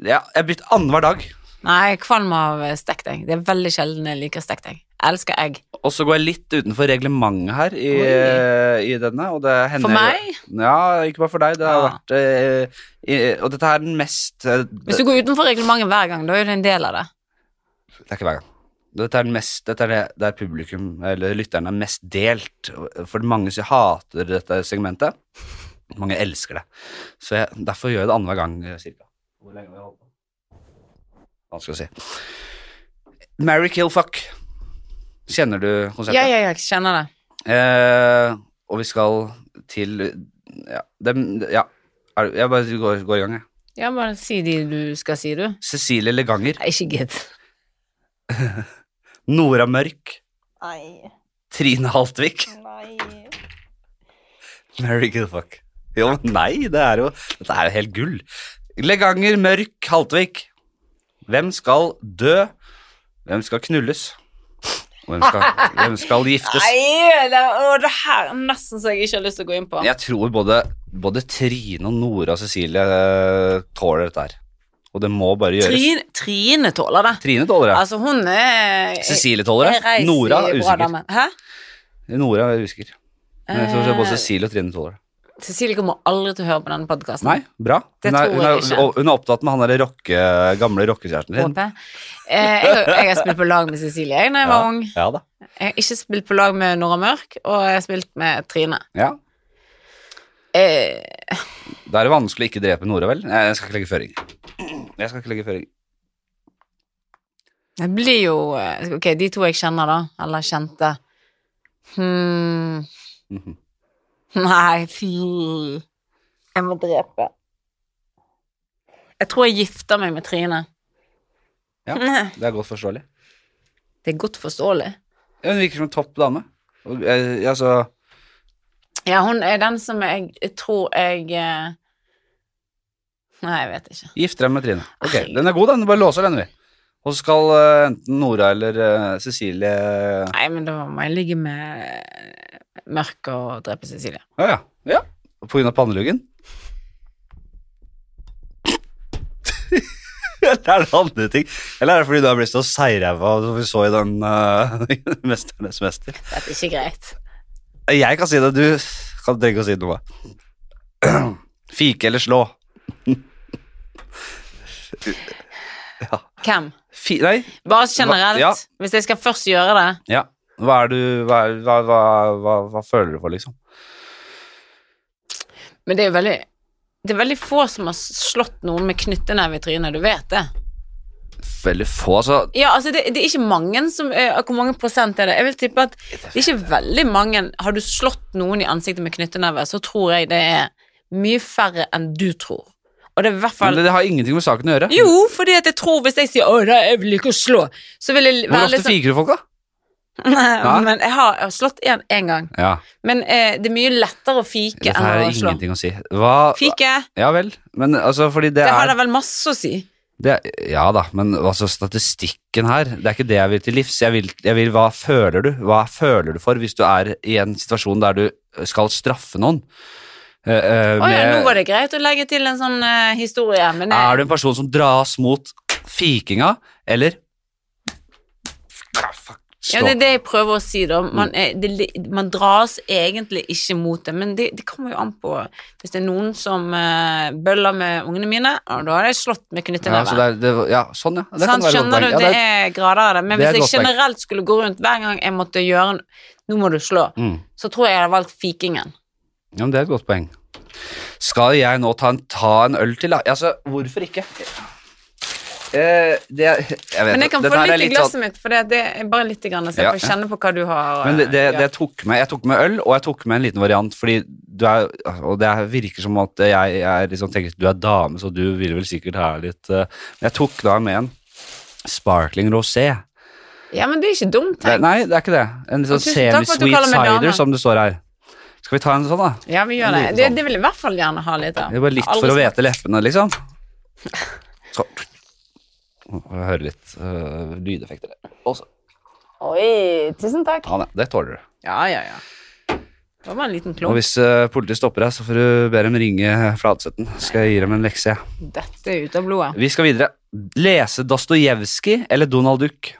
ja, jeg bytter annenhver dag. Nei, jeg er kvalm av stekt egg. Det er veldig sjelden jeg liker stekt egg. Elsker egg. Og så går jeg litt utenfor reglementet her i, i denne, og det hender For meg? Ja, ikke bare for deg. Det har Ja. vært uh, i, Og dette er den mest uh, Hvis du går utenfor reglementet hver gang, da er du en del av det. Det er ikke hver gang. Dette er mest Dette er det der publikum, eller lytterne, er mest delt. For mange som hater dette segmentet. Mange elsker det. Så jeg, derfor gjør jeg det annenhver gang, eh, cirka. Hvor lenge har vi holdt på? Vanskelig å si. Marry, kill, fuck. Kjenner du konseptet? Ja, ja, jeg kjenner det. Eh, og vi skal til Ja. Dem, ja. Er, jeg bare går, går i gang, jeg. Ja, bare si de du skal si, du. Cecilie Leganger. Nei, ikke gidd. [laughs] Nora Mørk. Nei, Trine Haltvik. nei. Mary Goodfuck. Jo, nei, det er jo Dette er jo helt gull. Leganger, Mørk, Haltvik. Hvem skal dø? Hvem skal knulles? Hvem skal, hvem skal giftes? Nei, det, å, det her er nesten så jeg ikke har lyst til å gå inn på. Jeg tror både, både Trine og Nora og Cecilie eh, tåler dette her. Og det må bare gjøres. Trine, Trine tåler det. Trine tåler det. Altså, hun er Cecilie tåler er det. Nora er usikker. Nora er usikker. Men jeg tror både Eh, Cecilie og Trine tåler det. Cecilie kommer aldri til å høre på denne podkasten. Nei, bra. Det Hun er, hun er, hun er opptatt med han der rocke, gamle rockekjæresten din. Eh, jeg, jeg har spilt på lag med Cecilie jeg, da jeg var ung. Ja da. Jeg har ikke spilt på lag med Nora Mørk, og jeg har spilt med Trine. Ja. Eh, Da er det vanskelig å ikke drepe Nora, vel? Nei, jeg skal ikke legge føring. Jeg skal ikke legge føring. det blir jo eh, Ok, de to jeg kjenner, da. Eller kjente. Hmm. Mhm. Nei, fy Jeg må drepe. Jeg tror jeg gifter meg med Trine. Ja. [laughs] Det er godt forståelig. Det er godt forståelig. Ja, Hun virker som en topp dame. Og, eh, altså, Ja, hun er den som jeg, jeg tror jeg eh, Nei, jeg vet ikke. Gifter deg med Trine. Ok, Ai. Den er god, den. Du bare låser den, vi. Og så skal eh, enten Nora eller Cecilie Nei, men da må jeg ligge med Mørk og drepe Cecilie. Ja, ja. ja. På grunn av panneluggen? Eller er det andre ting? Eller er det fordi du har blitt så seigræva som vi så i den uh, [laughs] Mesternes mester? Dette er ikke greit. Jeg kan si det, du kan trenger å si noe. [clears throat] Fike eller slå? Hvem? Fi nei, Bare generelt. Ja. Hvis jeg skal først gjøre det ja. Hva er du Hva, hva, hva, hva, hva føler du for, liksom? Men det er jo veldig Det er veldig få som har slått noen med knytteneve i trynet, du vet det. Veldig få, altså. Ja, altså det, det er ikke mange som eh, Hvor mange prosent er det? Jeg vil tippe at det er ikke veldig mange Har du slått noen i ansiktet med knytteneve, så tror jeg det er mye færre enn du tror. Og det er i hvert fall Men det har ingenting med saken å gjøre. Jo, fordi at jeg tror hvis jeg sier 'Å, da, jeg vil ikke slå', så vil jeg Hvor være ofte litt sånn fiker du folk, da? Nei, men jeg har, jeg har slått én én gang. Ja, Men eh, det er mye lettere å fike Dette enn her å er slå. ingenting å si. Hva Fike, Ja vel, men altså fordi det, det har er, da vel masse å si. det er Ja da, men altså statistikken her, det er ikke det jeg vil til livs. Jeg vil, jeg vil Hva føler du? Hva føler du for hvis du er i en situasjon der du skal straffe noen? Eh, eh, Å ja, med- nå var det greit å legge til en sånn eh, historie, men Er du en person som dras mot fikinga, eller Fuck, ja, det er det jeg prøver å si, da. Mm. Man, er, det, man dras egentlig ikke mot det, men det, det kommer jo an på Hvis det er noen som uh, bøller med ungene mine, da har jeg slått med ja, så er, ja, sånn, ja. Det godt skjønner du? Det er- er grader av det. Men hvis jeg generelt skulle gå rundt hver gang jeg måtte gjøre Nå må du slå. Mm. Så tror jeg jeg hadde valgt fikingen. Ja, men det er et godt poeng. Skal jeg nå ta en, ta en øl til, da? Altså, hvorfor ikke? Eh, det, [laughs] jeg vet Men jeg kan få litt i sånn- glasset mitt, for det, det er bare litt, grann, så jeg Ja, får kjenne på hva du har. Men det, det, eh, det jeg, tok med, jeg tok med øl, og jeg tok med en liten variant, fordi du er Og det er- virker som at jeg, jeg liksom tenker at du er dame, så du vil vel sikkert ha litt eh, Men jeg tok da med en sparkling rosé. ja, men det er ikke dumt tenkt. nei, det er ikke det. En sånn semi-sweet cider, som det står her. Skal vi ta en sånn, da? Ja, vi gjør det. Sånn. Det vil jeg i hvert fall gjerne ha litt av. Det er bare litt for å vete leppene, liksom. Så. [laughs] Jeg hører litt uh, lydeffekter der. Også. Oi, tusen takk. Ja, nei, det tåler du. Ja, ja, ja. Det var en liten Og hvis uh, politiet stopper deg, så får du be dem ringe Fladseten. Skal jeg gi dem en lekse. jeg. Dette er ut av blodet. Vi skal videre. Lese Dostojevskij eller Donald Duck?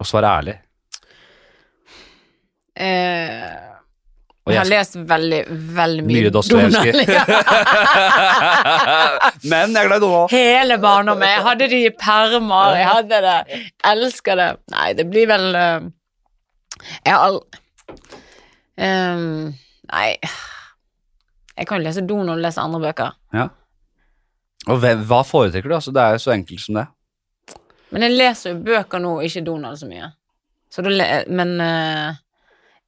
Og svare ærlig. Eh, Og jeg har lest veldig, veldig mye, Mye Dostojevskij. Donald. [laughs] Ja. [laughs] Men jeg er glad i Donald. Hele barndommen. Jeg hadde de i permer, jeg hadde det. Elsker det. Nei, det blir vel eh, Jeg har aldri Nei Jeg kan jo lese Donald og lese andre bøker. Ja. Og hvem, hva foretrekker du? Altså, det er jo så enkelt som det. Men jeg leser jo bøker nå, ikke Donald så mye. Så det, men eh,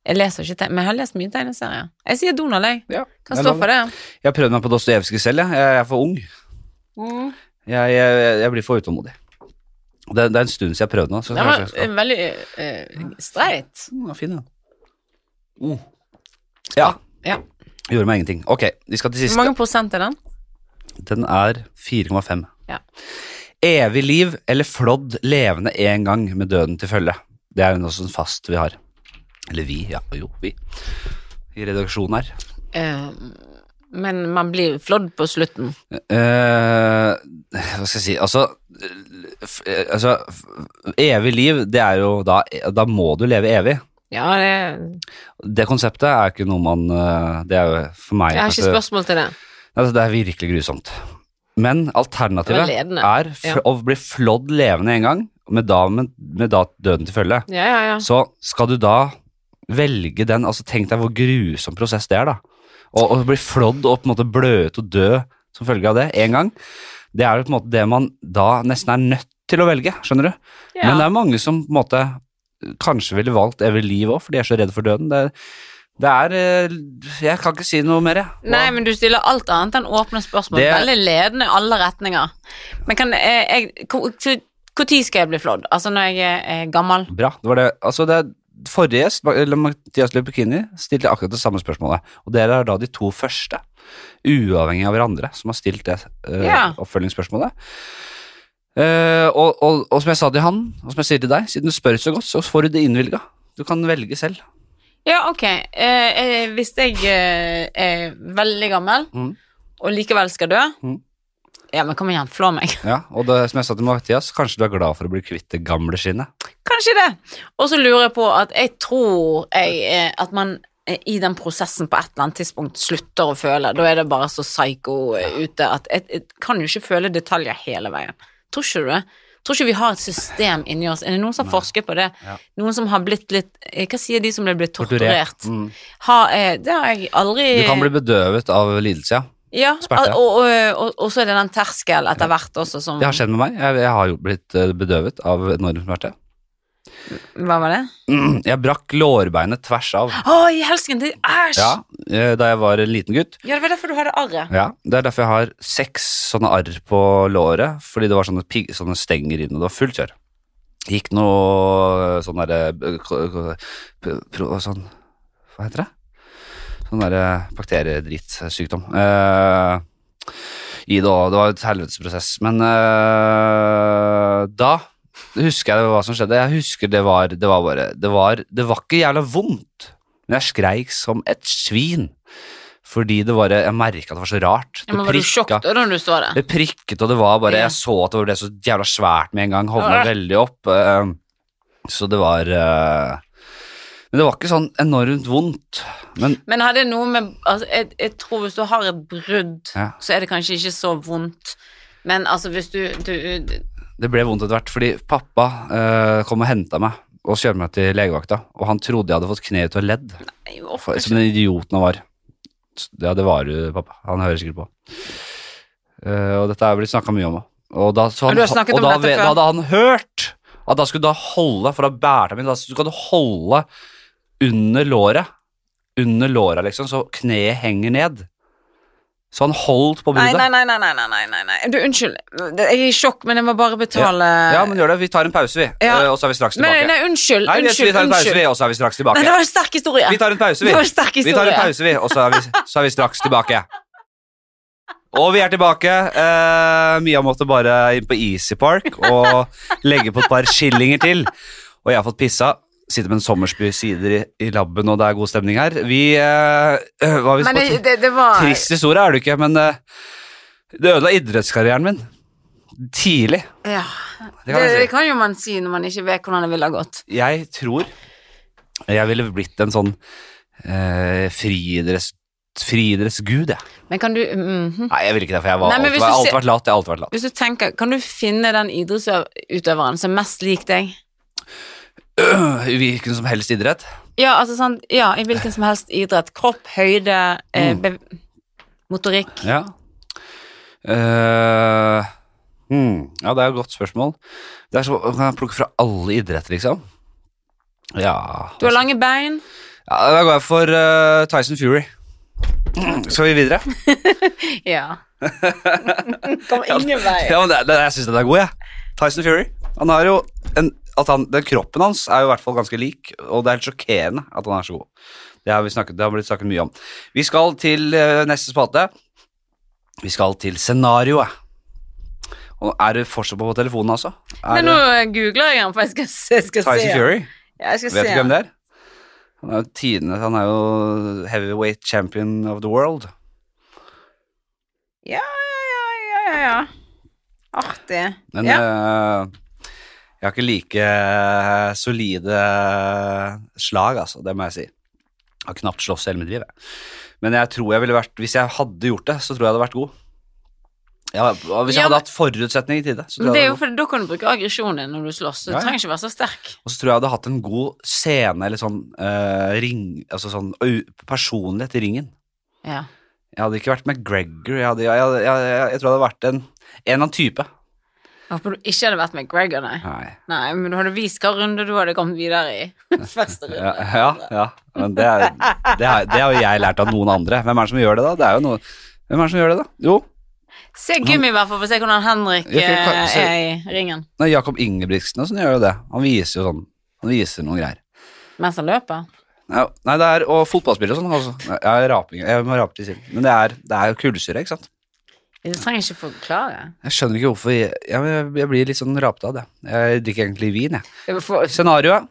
jeg leser ikke Men jeg har lest mye tegneserier. Jeg sier Donald, jeg. Ja, Kan jeg stå for det. Jeg har prøvd meg på Dostojevskij selv, jeg. Jeg er for ung. Mm. Jeg, jeg, jeg blir for utålmodig. Det, det er en stund siden jeg har prøvd nå. Så Den var jeg skal... eh, veldig uh, streit. Mm, fin, ja. Mm. Ja. Ja. Gjorde meg ingenting. Ok, vi skal til Hvor mange prosent er den? Den er 4,5. Ja. Evig liv eller flådd levende en gang med døden til følge. Det er jo også en fast vi har. Eller vi, ja. Jo, vi. I redaksjonen her. Eh, men man blir flådd på slutten. Eh, hva skal jeg si Altså, eh, altså Evig liv, det er jo da Da må du leve evig. Ja, det Det konseptet er ikke noe man Det er jo for meg Jeg har ikke spørsmål til det. altså, Det er virkelig grusomt. Men alternativet er Ja. å bli flådd levende en gang, med da, med, med da døden til følge. Ja, ja, ja. Så skal du da velge den altså Tenk deg hvor grusom prosess det er, da. Å bli flådd og på en måte blø ut og dø som følge av det én gang, det er jo på en måte det man da nesten er nødt til å velge, skjønner du? ja. Men det er mange som på en måte kanskje ville valgt evig liv òg, for de er så redde for døden. Det Det er eh, Jeg kan ikke si noe mer, jeg. Ja. Nei, men du stiller alt annet enn åpne spørsmål. Det- Veldig ledende i alle retninger. Men kan eh, jeg Når skal jeg bli flådd? Altså når jeg er gammel? Bra. Det var det. Altså, det er Forrige gjest, Mathias Lepekini, stilte akkurat det samme spørsmålet. Og dere er da de to første, uavhengig av hverandre, som har stilt det uh, Ja. oppfølgingsspørsmålet. Uh, og, og, og som jeg sa til han, og som jeg sier til deg, siden du spør så godt, så får du det innvilga. Du kan velge selv. Ja, ok. Eh, eh, hvis jeg er veldig gammel, mm. og likevel skal dø Mhm. Ja, men kom igjen, flå meg. Ja, og det, som jeg sa til Mathias, kanskje du er glad for å bli kvitt det gamle skinnet. Kanskje det. Og så lurer jeg på at jeg tror jeg, eh, at man eh, i den prosessen på et eller annet tidspunkt slutter å føle. Da er det bare så psycho eh, ute at jeg, jeg kan jo ikke føle detaljer hele veien. Tror ikke du det? Tror ikke vi har et system inni oss. Er det noen som har forsket på det? Ja. Noen som har blitt litt Hva sier de som ble blitt torturert? Mm. Ha, det har jeg aldri Du kan bli bedøvet av lidelse, ja. Ja, og, og, og, og så er det den terskel etter hvert også som Det har skjedd med meg. Jeg, jeg har jo blitt eh, bedøvet av enorm smerte. Hva var det? Mm, Jeg brakk lårbeinet tvers av. Å, i helsken! det- Æsj! Ja, eh, da jeg var en liten gutt. Ja, det var derfor du hadde arret. Ja, Det er derfor jeg har seks sånne arr på låret, fordi det var sånne, pig, sånne stenger inne, og det var fullt kjør. Gikk noe sånn derre eh, p- pro- Sånn Hva heter det? Sånn derre bakteriedrittsykdom. Eh, I det òg. Det var et helvetesprosess. Men eh, da husker jeg hva som skjedde. Jeg husker det var Det var bare Det var, det var ikke jævla vondt, men jeg skreik som et svin. Fordi det var Jeg merka det var så rart. Ja, men var du sjokket når du så det? Det prikket, og det var bare Jeg så at det ble så jævla svært med en gang. Hovna Ja. veldig opp. eh, så det var eh, Men det var ikke sånn enormt vondt. Men Men hadde noe med altså, jeg, jeg tror hvis du har et brudd, Ja. så er det kanskje ikke så vondt. Men altså, hvis du, du det ble vondt etter hvert, fordi pappa eh, kom og henta meg og kjørte meg til legevakta, og han trodde jeg hadde fått kneet ut av ledd. Nei, For- Som den idioten han var. Ja, det var du, pappa. Han hører sikkert på. Uh, og dette er blitt snakka mye om. Og da, så han, du og da, da hadde han hørt at da skulle du holde, for da bærte han min, da skulle du holde under låret. Under låret, liksom, så kneet henger ned. Så han holdt på Nei, bruddet. nei, nei, nei, nei, nei, nei, nei. Du, unnskyld. Jeg er i sjokk, men jeg må bare betale Ja, men gjør det. Vi tar en pause, vi. Ja. Eh, og så er vi straks Men tilbake. nei, unnskyld. Nei, unnskyld, vi tar en pause, unnskyld. vi, og så er vi straks tilbake. Nei, det var en sterk historie. Vi tar en pause, vi. Det var en sterk historie. Vi tar en pause, vi, og så er vi, så er vi straks tilbake. Og vi er tilbake. Uh, Mia måtte bare inn på Easy Park og legge på et par skillinger til. Og jeg har fått pissa. Sitter med en Sommersby sider i, i labben, og det er god stemning her. Vi eh, øh, Hva har vi Men det, det, var Trist historie er det ikke, men eh, det ødela idrettskarrieren min. Tidlig. Ja. Det kan det, si. det kan jo man si når man ikke vet hvordan det ville ha gått. Jeg tror jeg ville blitt en sånn eh, friidretts, friidrettsgud, jeg. Men kan du mhm. Nei, jeg vil ikke det, for jeg, har alltid, alltid vært lat. Jeg har alltid vært lat. Hvis du tenker, kan du finne den idrettsutøveren som er mest lik deg? [clears throat] I hvilken som helst idrett. Ja, altså sånn, ja, i hvilken som helst idrett. Kropp, høyde, eh, Mm. motorikk. Ja. Uh, hmm, ja, det er et godt spørsmål. Det er så, Kan jeg plukke fra alle idretter, liksom? Ja Du har lange bein. ja Da går jeg for uh, Tyson Fury. Skal vi videre? [laughs] Ja. [laughs] Kom ingen vei. Ja, men det, det, Jeg syns den er god, jeg. Tyson Fury. Han har jo en, at han, den Kroppen hans er jo i hvert fall ganske lik, og det er helt sjokkerende at han er så god. Det har, vi snakket, det har blitt snakket mye om. Vi skal til eh, neste spalte. Vi skal til scenarioet. Og er du fortsatt på telefonen, altså? Er Men nå googler jeg han, for jeg skal se. Jeg skal Tyson se. Fury? Ja, jeg skal Vet se. du hvem det er? Han er jo tidenes Han er jo heavyweight champion of the world. Ja, ja, ja, ja, ja, ja. Artig. Men ja. eh, jeg har ikke like eh, solide slag, altså. Det må jeg si. Jeg har knapt slåss hele mitt liv. Jeg. Men jeg tror jeg ville vært Hvis jeg hadde gjort det, så tror jeg jeg hadde vært god. Ja, hvis jeg Ja, hadde men- hatt forutsetninger til det, det er jo fordi Da kan du bruke aggresjonen din når du slåss. Du Ja, ja. trenger ikke være så sterk. Og så tror jeg jeg hadde hatt en god scene, eller sånn uh, ring Altså sånn personlighet i ringen. Ja. Jeg hadde ikke vært McGregor. Jeg, hadde, jeg, jeg, jeg tror jeg hadde vært en, en eller annen type. Håper du ikke hadde vært med Gregor, nei. Nei. Nei, men du hadde vist hva runde du hadde kommet videre i. [laughs] Første runde. Ja, ja, ja. Men det, er, det, er, det har jo jeg lært av noen andre. Hvem er det som gjør det, da? Det er jo noe Hvem er det som gjør det, da? Jo, Se Gummi, i hvert fall, for å se hvordan Henrik Ja, for, for, se- er i ringen. Nei, Jakob Ingebrigtsen og sånn gjør jo det. Han viser jo sånn Han viser noen greier. Mens han løper. Nei, det er Og fotballspillere og sånn også. Jeg, raping, jeg må rape til siden. Men det er, det er jo kullsyre, ikke sant. Du trenger ikke forklare. Jeg skjønner ikke hvorfor jeg, jeg, jeg blir litt sånn rapet av det. Jeg drikker egentlig vin, jeg. Scenarioet.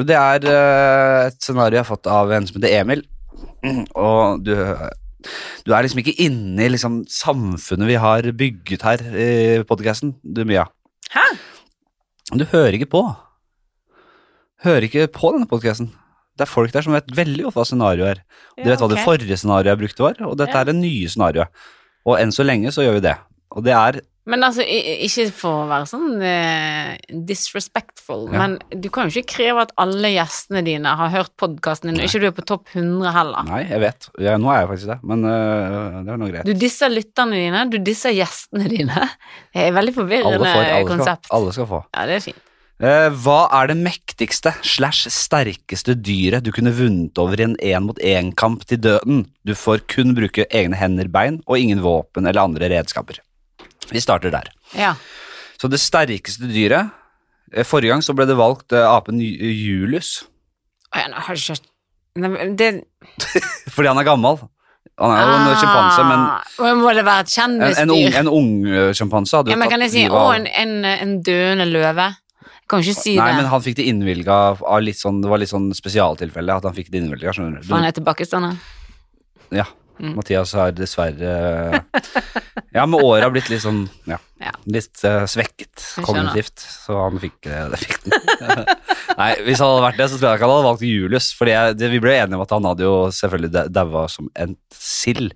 Det er eh, et scenario jeg har fått av en som heter Emil. Og du, du er liksom ikke inne i liksom samfunnet vi har bygget her i podkasten, du Mia. Hæ? Du hører ikke på. Hører ikke på denne podkasten. Det er folk der som vet veldig godt hva scenarioet er. De Ja, vet hva det forrige scenarioet jeg brukte var, og dette Ja. er det nye scenarioet. Og enn så lenge så gjør vi det. Og det er Men altså, ikke for å være sånn uh, disrespectful, Ja. men du kan jo ikke kreve at alle gjestene dine har hørt podkasten din, og ikke du er på topp 100 heller. Nei, jeg vet. Ja, nå er jeg faktisk det, men uh, det er noe greit. Du disser lytterne dine, du disser gjestene dine. Det er et veldig forvirrende Alle, får, alle, konsept. skal, alle skal få. Ja, det er fint. Eh, hva er det mektigste slash sterkeste dyret du kunne vunnet over i en én-mot-én-kamp til døden? Du får kun bruke egne hender, bein og ingen våpen eller andre redskaper. Vi starter der. Ja. Så det sterkeste dyret eh, Forrige gang så ble det valgt eh, apen Julius, det [laughs] fordi han er gammel. Han er jo en sjimpanse, men Ah, Må det være et en, en ung, kjendisdyr? en ung eh, sjimpanse hadde jo Ja, men kan jeg si å, en, en, en døende løve? Kan ikke si Nei, det. men han fikk det innvilga av litt sånn, det var litt sånn spesialtilfelle at han fikk det innvilga, skjønner du. Han er tilbakestander. Ja. Mm. Mathias har dessverre [laughs] Ja, med åra blitt litt sånn ja, Ja. litt uh, svekket kognitivt, så han fikk det. det. fikk den. [laughs] Nei, hvis han hadde vært det, så tror jeg ikke han hadde valgt Julius, Fordi vi ble enige om at han hadde jo selvfølgelig da- daua som en sild.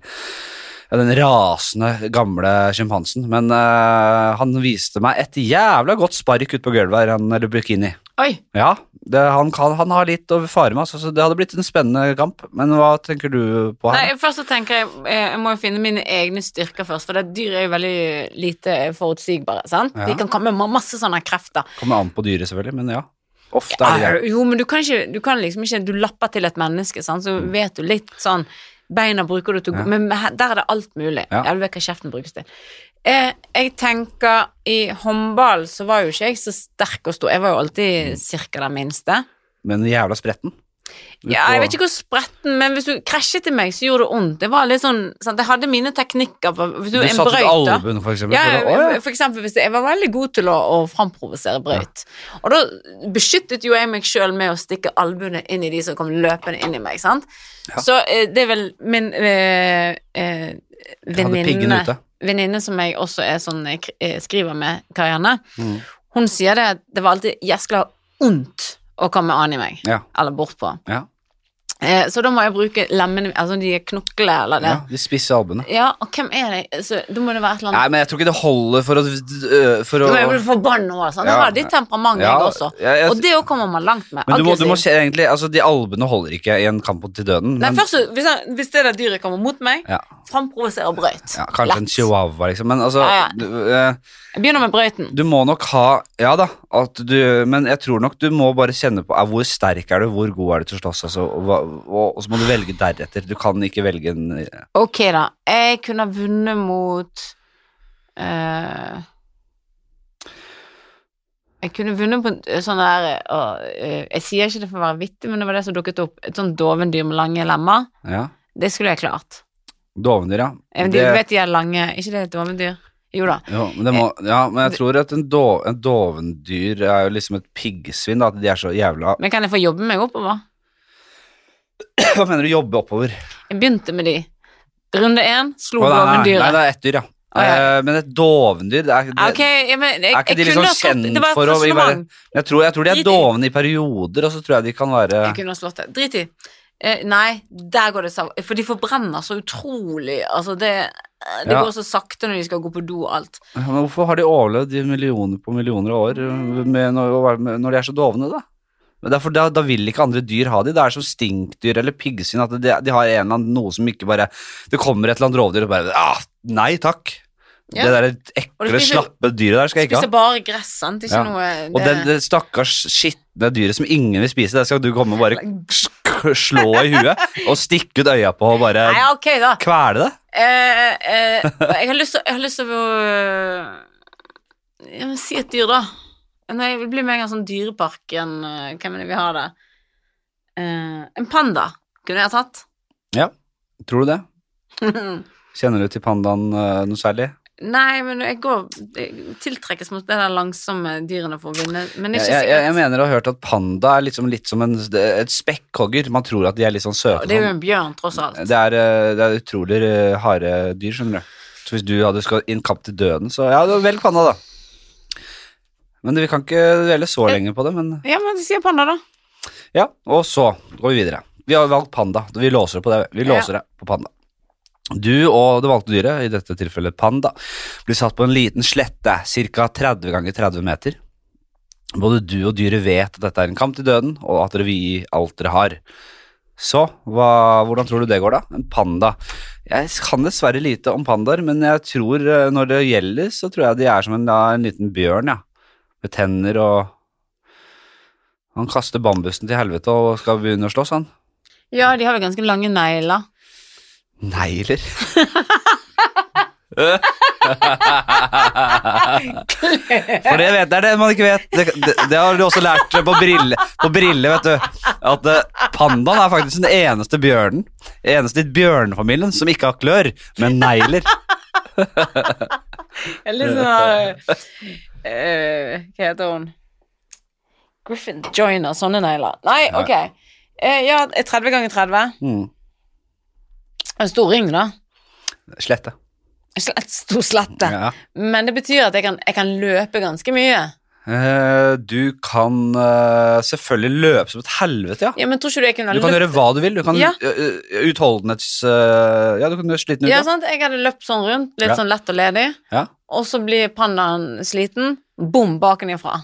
Den rasende gamle sjimpansen. Men uh, han viste meg et jævla godt spark ut på gulvet her, han eller Burkini. Oi! Ja, det, han, kan, han har litt å fare med, altså, så det hadde blitt en spennende kamp. Men hva tenker du på her? Nei, først så tenker jeg eh, Jeg må jo finne mine egne styrker først, for det dyr er jo veldig lite forutsigbare. sant? Ja. De kan komme med masse sånne krefter. Kommer an på dyret, selvfølgelig, men ja. Ofte er det Ja, det. jo, men du kan, ikke, du kan liksom ikke Du lapper til et menneske, sant? så vet du litt sånn Beina bruker du til å gå. Men der er det alt mulig. Ja. Du vet hva kjeften brukes til. Jeg, jeg tenker I håndball så var jo ikke jeg så sterk og stor. Jeg var jo alltid cirka den minste. Men jævla spretten. Ja, jeg vet ikke hvor spretten, men hvis du krasjet i meg, så gjorde det vondt. Det var litt sånn, sant? Jeg hadde mine teknikker. Hvis du, Du satte ut brøyt, albuen, for eksempel. Ja, for, eksempel hvis jeg var veldig god til å, å framprovosere brøyt. Og da beskyttet jo jeg meg sjøl med å stikke albuene inn i de som kom løpende inn i meg, sant. Ja. Så eh, det er vel min piggen venninne. Venninne som jeg også er sånn jeg kri- skriver med, Karianne, Mm. hun sier det at det var alltid 'Jeg skal ha vondt å komme an i meg, Ja. eller bortpå. Ja. Eh, så da må jeg bruke lemmene Altså de knoklene eller det. ja, de spisse albuene. Ja, og hvem er det? Så, da må det være et eller annet Nei, men jeg tror ikke det holder for å, for å Du blir forbanna òg, sant. Ja. Det har ditt temperament, Ja, jeg også. jeg- jeg- Og det òg kommer man langt med. Men du må, du må se egentlig Altså, de albuene holder ikke i en kamp til døden. Nei, Men, først, så- hvis, jeg, hvis det der dyret kommer mot meg, ja, framprovoserer brøyt. ja, kanskje en chihuahua, liksom. Men altså Ja, ja. Du, øh, Jeg begynner med brøyten. du må nok ha Ja da, du Men jeg tror nok du må bare kjenne på er, hvor sterk er du, hvor god er du til å slåss, altså, og, og, og, og så må du velge deretter. Du kan ikke velge en Ok, da. Jeg kunne ha vunnet mot uh, Jeg kunne vunnet på en sånn der eh, Jeg sier ikke det for å være vittig, men det var det som dukket opp. Et sånn dovendyr med lange lemmer. Ja. Det skulle jeg klart. Dovendyr, ja. Eh, Du vet de er lange Ikke det er et dovendyr? Jo da. Jo, men, det må, ja, men jeg tror at en, do, en dovendyr er jo liksom et piggsvin. Da, at de er så jævla Men kan jeg få jobbe meg oppover? [clears throat] Hva mener du jobbe oppover? Jeg begynte med de. Runde én slo oh, nei, nei, det er ett dyr, ja. Å, ja. Eh, men et dovendyr det er, det, Ah, Ok, men, jeg, Er ikke de liksom kjent for å være- jeg, tror, jeg tror de er dovne i perioder, og så tror jeg de kan være Jeg kunne ha slått det. Drit i. Eh, nei, der går det sav... For de forbrenner så utrolig. Altså, det, det Ja. går så sakte når de skal gå på do og alt. Men hvorfor har de overlevd i millioner på millioner av år med, når, når de er så dovne, da? Men derfor, da, da vil ikke andre dyr ha de. Det er som stinkdyr eller piggsvin. At de, de har en eller annen, noe som ikke bare Det kommer et eller annet rovdyr og bare ah, Nei takk. Ja. Det der ekle, spiser- slappe dyret der skal jeg ikke ha. Spiser bare gress, sant? Ikke Ja. noe Og det, det stakkars skitne dyret som ingen vil spise, det skal du komme og bare slå i huet og stikke ut øya på og bare Nei, okay, kvele det. Eh, eh, jeg har lyst til å ja, men Si et dyr, da. Nei, vi blir bli med en gang sånn dyreparken eh, Hvem er det vi har der? Eh, en panda kunne jeg ha tatt. Tror du det? [laughs] Kjenner du til pandaen eh, noe særlig? Nei, men jeg går jeg tiltrekkes mot det der langsomme dyrene for å vinne, men Jeg, sikkert. jeg, jeg jeg mener å ha hørt at panda er liksom litt som en, et spekkhogger. Man tror at de er litt sånn søte. Det er jo en bjørn, tross alt. Det er, eh, det er utrolig eh, harde dyr, skjønner du. Så hvis du hadde skal inn kamp til døden, så ja, velg panda, da. Men vi kan ikke dvele så lenge på det, men Ja, men sier panda, da. ja. Og så går vi videre. Vi har valgt panda. Vi låser det på det. Vi låser det på panda. Du og det valgte dyret, i dette tilfellet panda, blir satt på en liten slette, ca. 30 ganger 30 meter. Både du og dyret vet at dette er en kamp til døden, og at dere vil gi alt dere har. Så, hva, hvordan tror du det går, da? En panda. Jeg kan dessverre lite om pandaer, men jeg tror eh, når det gjelder, så tror jeg de er som en, en liten bjørn, ja. Med tenner og Han kaster bambusen til helvete og skal begynne å slåss, han. Ja, de har vel ganske lange negler. Negler. For det vet det er det man ikke vet. Det, det, det har du også lært på brille, på brille vet du. At eh, pandaen er faktisk den eneste bjørnen, eneste i bjørnefamilien som ikke har klør, men negler. Jeg er sånn uh, Hva heter hun? Griffin Joyner, sånne negler. Nei, ok. Uh, ja, 30 ganger 30. Mm. En stor ring, da. Slette. Slett, stor slette. Ja. Men det betyr at jeg kan, jeg kan løpe ganske mye. Eh, du kan eh, selvfølgelig løpe som et helvete, ja. Ja, men tror ikke du jeg kunne Du kan gjøre hva du vil. Du kan Ja. eh, utholdenhets... ja, du kan gjøre sliten ut. Ja, sant? Jeg hadde løpt sånn rundt, litt Ja. sånn lett og ledig, Ja. og så blir pandaen sliten. Bom, bakenifra.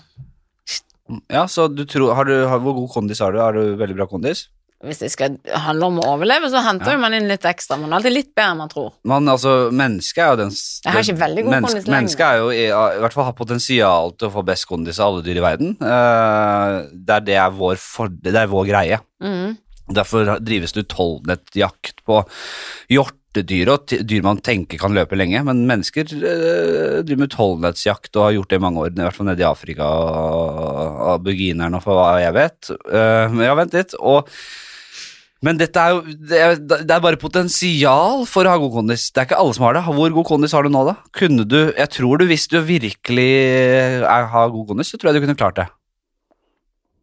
ja, så du tror har du, har, Hvor god kondis har du? Har du veldig bra kondis? Hvis det skal handle om å overleve, så henter Ja. man inn litt ekstra. Man er alltid litt bedre enn man tror. Man, altså, mennesket er jo den Jeg har ikke veldig god kondis lenger. Mennesket er jo i, i hvert fall har potensial til å få best kondis av alle dyr i verden. Uh, det, er, det, er vår for, det er vår greie. Mm. Derfor drives det utholdenhetsjakt på hjortedyr og dyr man tenker kan løpe lenge, men mennesker øh, driver med utholdenhetsjakt og har gjort det i mange år, i hvert fall nede i Afrika og abuginerne og for hva jeg vet. Uh, men ja, vent litt. Og, men dette er jo det er, det er bare potensial for å ha god kondis. Det er ikke alle som har det. Hvor god kondis har du nå, da? Kunne du Jeg tror du, hvis du virkelig er, har god kondis, så tror jeg du kunne klart det.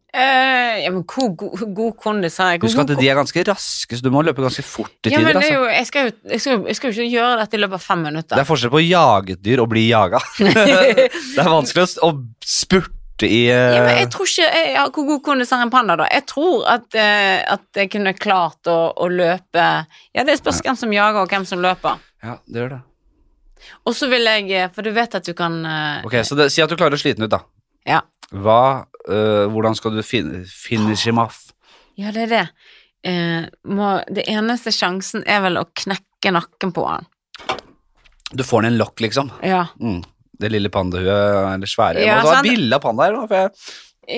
Uh, ja, men hvor god, god kondis har jeg? Husk at de er ganske raske, så du må løpe ganske fort til Ja, men tider. er Altså. jo, jeg, skal jo, jeg, skal, jeg skal jo ikke gjøre dette i løpet av fem Det er forskjell på å jage et dyr og bli jaga. [laughs] det er vanskelig å, å spurte i uh... Ja, men jeg tror ikke jeg, ja, Hvor god kondis har en panda, da? Jeg tror at, uh, at jeg kunne klart å, å løpe Ja, det spørs hvem som jager, og hvem som løper. Ja, det gjør det. Og så vil jeg eh, For du vet at du kan uh, Ok, Så det, si at du klarer å slite den ut, da. Ja. Hva, hvordan skal du fin finish him off? Ja, det er det. Må, det eneste sjansen er vel å knekke nakken på han. Du får den i en lokk, liksom. Ja. Mm. Det lille pandahuet, eller svære. Ja, Ja, det sant. bilde av pandaer nå, For jeg,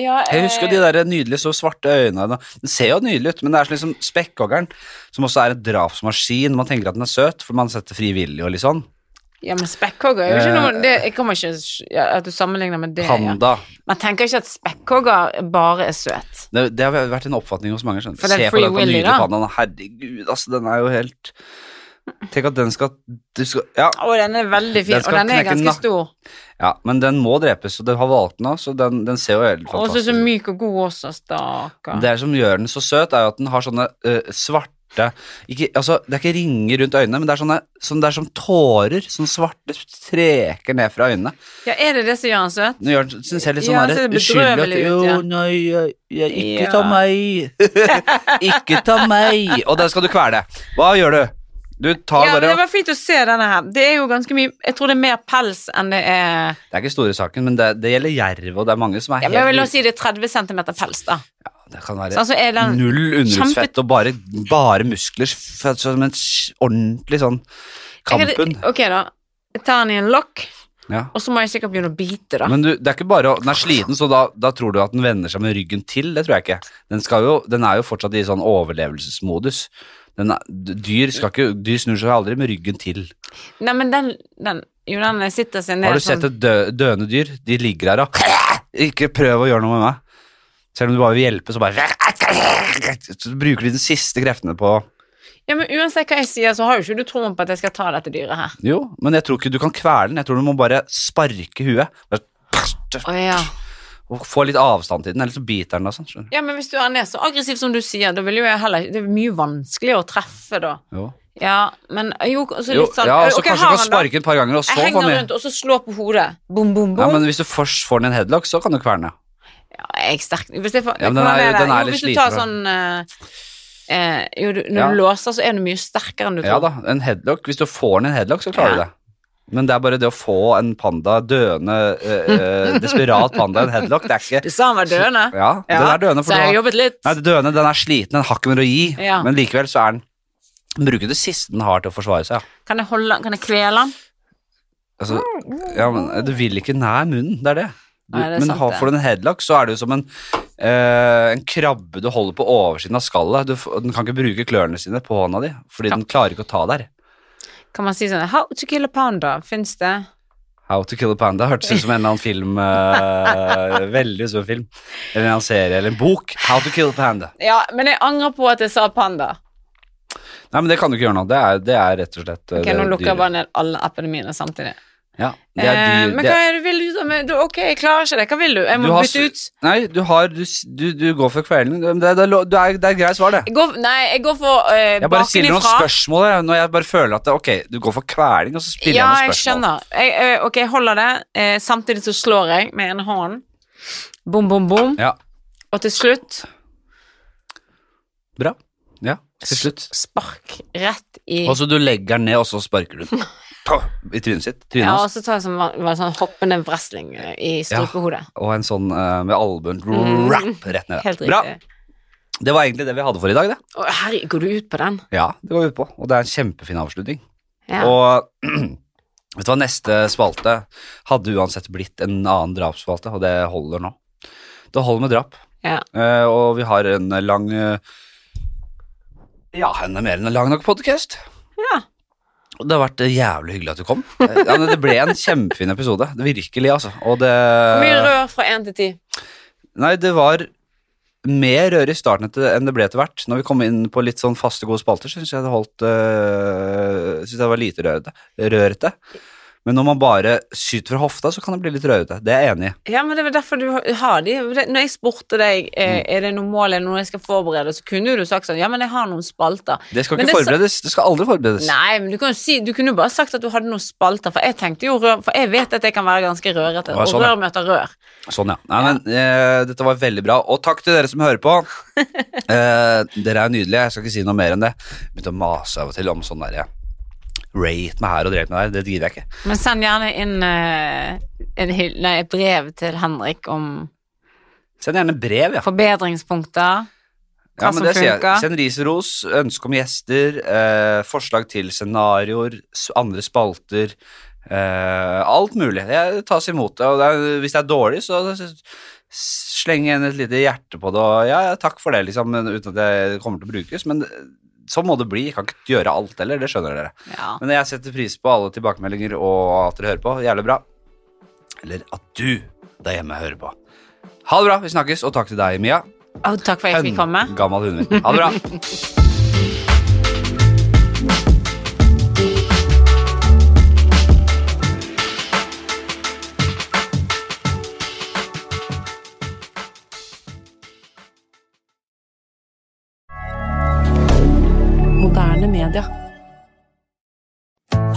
ja jeg husker eh, de der nydelige, så svarte øynene. Den ser jo nydelig ut, men det er sånn liksom spekkhoggeren, som også er en drapsmaskin. Man tenker at den er søt, for man setter frivillig og litt sånn. Ja, men spekkhogger er jo ikke Eh, noe det, Jeg kommer ikke ja, At du sammenligner med det. Ja. Panda. Man tenker ikke at spekkhogger bare er søt. Det, det har vært en oppfatning hos mange. skjønner. For det er Se på den nydelige da. pandaen. Herregud, altså, den er jo helt Tenk at den skal, du skal Ja, Å, den er veldig fin, Den og den er ganske stor. ja, men den må drepes, og du har valgt den òg, så den, den ser jo helt fantastisk så Og så myk og god også, stakkar. Det som gjør den så søt, er jo at den har sånne uh, svarte ikke, altså, Det er ikke ringer rundt øynene, men det er, sånne, sånn, det er som tårer. Sånne svarte streker ned fra øynene. Ja, er det det som gjør han søt? Nå gjør, den ser litt sånn Ja, der den uskyldig ut, Jo, ja. nei, jeg, jeg, ikke Ja. ta meg. [laughs] ikke ta meg. Og den skal du kvele. Hva gjør du? Du tar Ja, men bare Det var fint å se denne her. Det er jo ganske mye Jeg tror det er mer pels enn det er Det er ikke store saken, men det, det gjelder jerv, og det er mange som er ja, men Jeg vil helt si det er 30 cm pels, da. Ja, Det kan være så den null underhudsfett kjempe- og bare, bare muskler, som en ordentlig sånn kampen. Kampen. Ok, da. Jeg tar den i en lokk, Ja. og så må jeg sikkert begynne å bite, da. Men du, det er ikke bare den er sliten, så da, da tror du at den vender seg med ryggen til? Det tror jeg ikke. Den, jo, den er jo fortsatt i sånn overlevelsesmodus. Den dyr, ikke, dyr snur seg aldri med ryggen til. Nei, men den, den Jo, den sitter seg ned Har du sett et dø, døende dyr? De ligger her og Ikke prøv å gjøre noe med meg. Selv om du bare vil hjelpe, så bare Så bruker de de siste kreftene på Ja, men uansett hva jeg sier, så har jo ikke du troen på at jeg skal ta dette dyret her. Jo, men jeg tror ikke du kan kvele den. Jeg tror du må bare sparke huet. Bare Å ja. Og få litt avstand til den, ellers så biter den. skjønner. Ja, men hvis du er så aggressiv som du sier, da vil jo jeg heller Det er mye vanskeligere å treffe, da. Jo. Ja, men jo, så litt sånn ja, så okay, kanskje du kan sparke et par ganger, og så Jeg få henger den rundt, og så slår på hodet. Bom, bom, Ja, men hvis du først får den i en headlock, så kan du kverne. Ja, jeg er sterk Hvis jeg får, Ja, men den er- den er jo, litt tar sånn eh, eh, Jo, du, når Ja. du låser, så er du mye sterkere enn du tror. Ja da, en headlock. Hvis du får den i en headlock, så klarer Ja. du det. Men det er bare det å få en panda, døende, eh, eh, desperat panda en headlock, det er ikke Du sa han var døende. Ja, den er døende, så jeg har jobbet litt. Nei, døende, den er sliten, den har ikke mer å gi, Ja. men likevel så er den Den bruker det siste den har til å forsvare seg. Ja. Kan jeg holde Kan jeg kvele den? Altså, ja, men du vil ikke nær munnen, det er det. Du, Nei, det er men sant, har, får du en headlock, så er det jo som en, eh, en krabbe du holder på oversiden av skallet. Du, den kan ikke bruke klørne sine på hånda di, fordi Ja. den klarer ikke å ta der. Kan man si sånn How to kill a panda? Fins det? How to kill a panda hørtes ut som en eller annen film. Uh, [laughs] veldig stor film. Eller en serie, eller en bok. How to kill a panda. Ja, men jeg angrer på at jeg sa panda. Nei, men det kan du ikke gjøre nå. Det er, det er rett og slett eh, Ok, Nå lukker jeg bare ned alle appene mine samtidig. Ja, det er Eh, men det, hva er det du vil ut av med Du, Ok, jeg klarer ikke det. Hva vil du? Jeg må Du har bytte ut. nei, du har Du, du, du går for kvelden. Det, det, det, er lo- det, er, det er greit svar, det. Jeg går, nei, jeg går for uh, Jeg bare stiller noen spørsmål her, når jeg bare føler at det, ok, du går for kveling, og så spiller Ja, jeg jeg noen spørsmål. skjønner. Jeg, eh, ok, jeg holder det. Eh, samtidig så slår jeg med en hånd. Bom, bom, bom. Ja, Og til slutt bra. Ja, til slutt. spark rett i Og så du legger den ned, og så sparker du den! [laughs] i trynet sitt. Trynet Ja, og så tar jeg sånn, var sånn hoppende wrestling eh, i strupehodet. Og en sånn uh, med albuen Mm. rap rett ned. Helt Bra. Det var egentlig det vi hadde for i dag, det. Å, herregud, går du ut på den? Ja, det går vi ut på. Og det er en kjempefin avslutning. Ja. Og [clears throat] vet du hva, neste spalte hadde uansett blitt en annen drapsspalte, og det holder nå. Det holder med drap. Ja. Uh, og vi har en lang uh, Ja, en mer enn en lang nok podkast. Ja. Det har vært eh, jævlig hyggelig at du kom. Eh, ja, det ble en kjempefin episode. Virkelig, altså. Og det Hvor mye rør fra én til ti? Nei, det var mer rør i starten enn det ble etter hvert. Når vi kom inn på litt sånn faste, gode spalter, syns jeg det holdt øh, Synes jeg det var lite rørete. rørete. Men når man bare syter fra hofta, så kan det bli litt rørete. Det er jeg enig i. Ja, men det var derfor du har de. Når jeg spurte deg eh, Mm. er det noe mål eller noe jeg skal forberede, så kunne du sagt sånn ja, men jeg har noen spalter. Det skal Men ikke det forberedes. forberedes. Det skal aldri forberedes. Nei, men du kan jo si Du kunne jo bare sagt at du hadde noen spalter, for jeg tenkte jo rør For jeg vet at det kan være ganske rørete, Ja, sånn, og rør møter rør. Sånn, ja. Nei, men eh, Dette var veldig bra. Og takk til dere som hører på. [laughs] Eh, dere er nydelige. Jeg skal ikke si noe mer enn det. Begynte å mase av og til om sånn derre Rate meg her og drep meg der. Det gidder jeg ikke. Men send gjerne inn uh, nei, et brev til Henrik om Send gjerne brev, ja. forbedringspunkter. Hva Ja, men som det sier jeg. Send ris og ros, ønske om gjester, eh, forslag til scenarioer, andre spalter. Eh, alt mulig. Det tas imot. Og det er, hvis det er dårlig, så slenger sleng igjen et lite hjerte på det. Og ja, ja, takk for det, liksom, uten at det kommer til å brukes. Men sånn må det bli. Jeg kan ikke gjøre alt heller, det skjønner dere. Ja. Men jeg setter pris på alle tilbakemeldinger og at dere hører på. Jævlig bra. Eller at du der hjemme hører på. Ha det bra, vi snakkes, og takk til deg, Mia. Oh, takk for at jeg fikk komme. Gammel hundehund. Ha det bra. [laughs]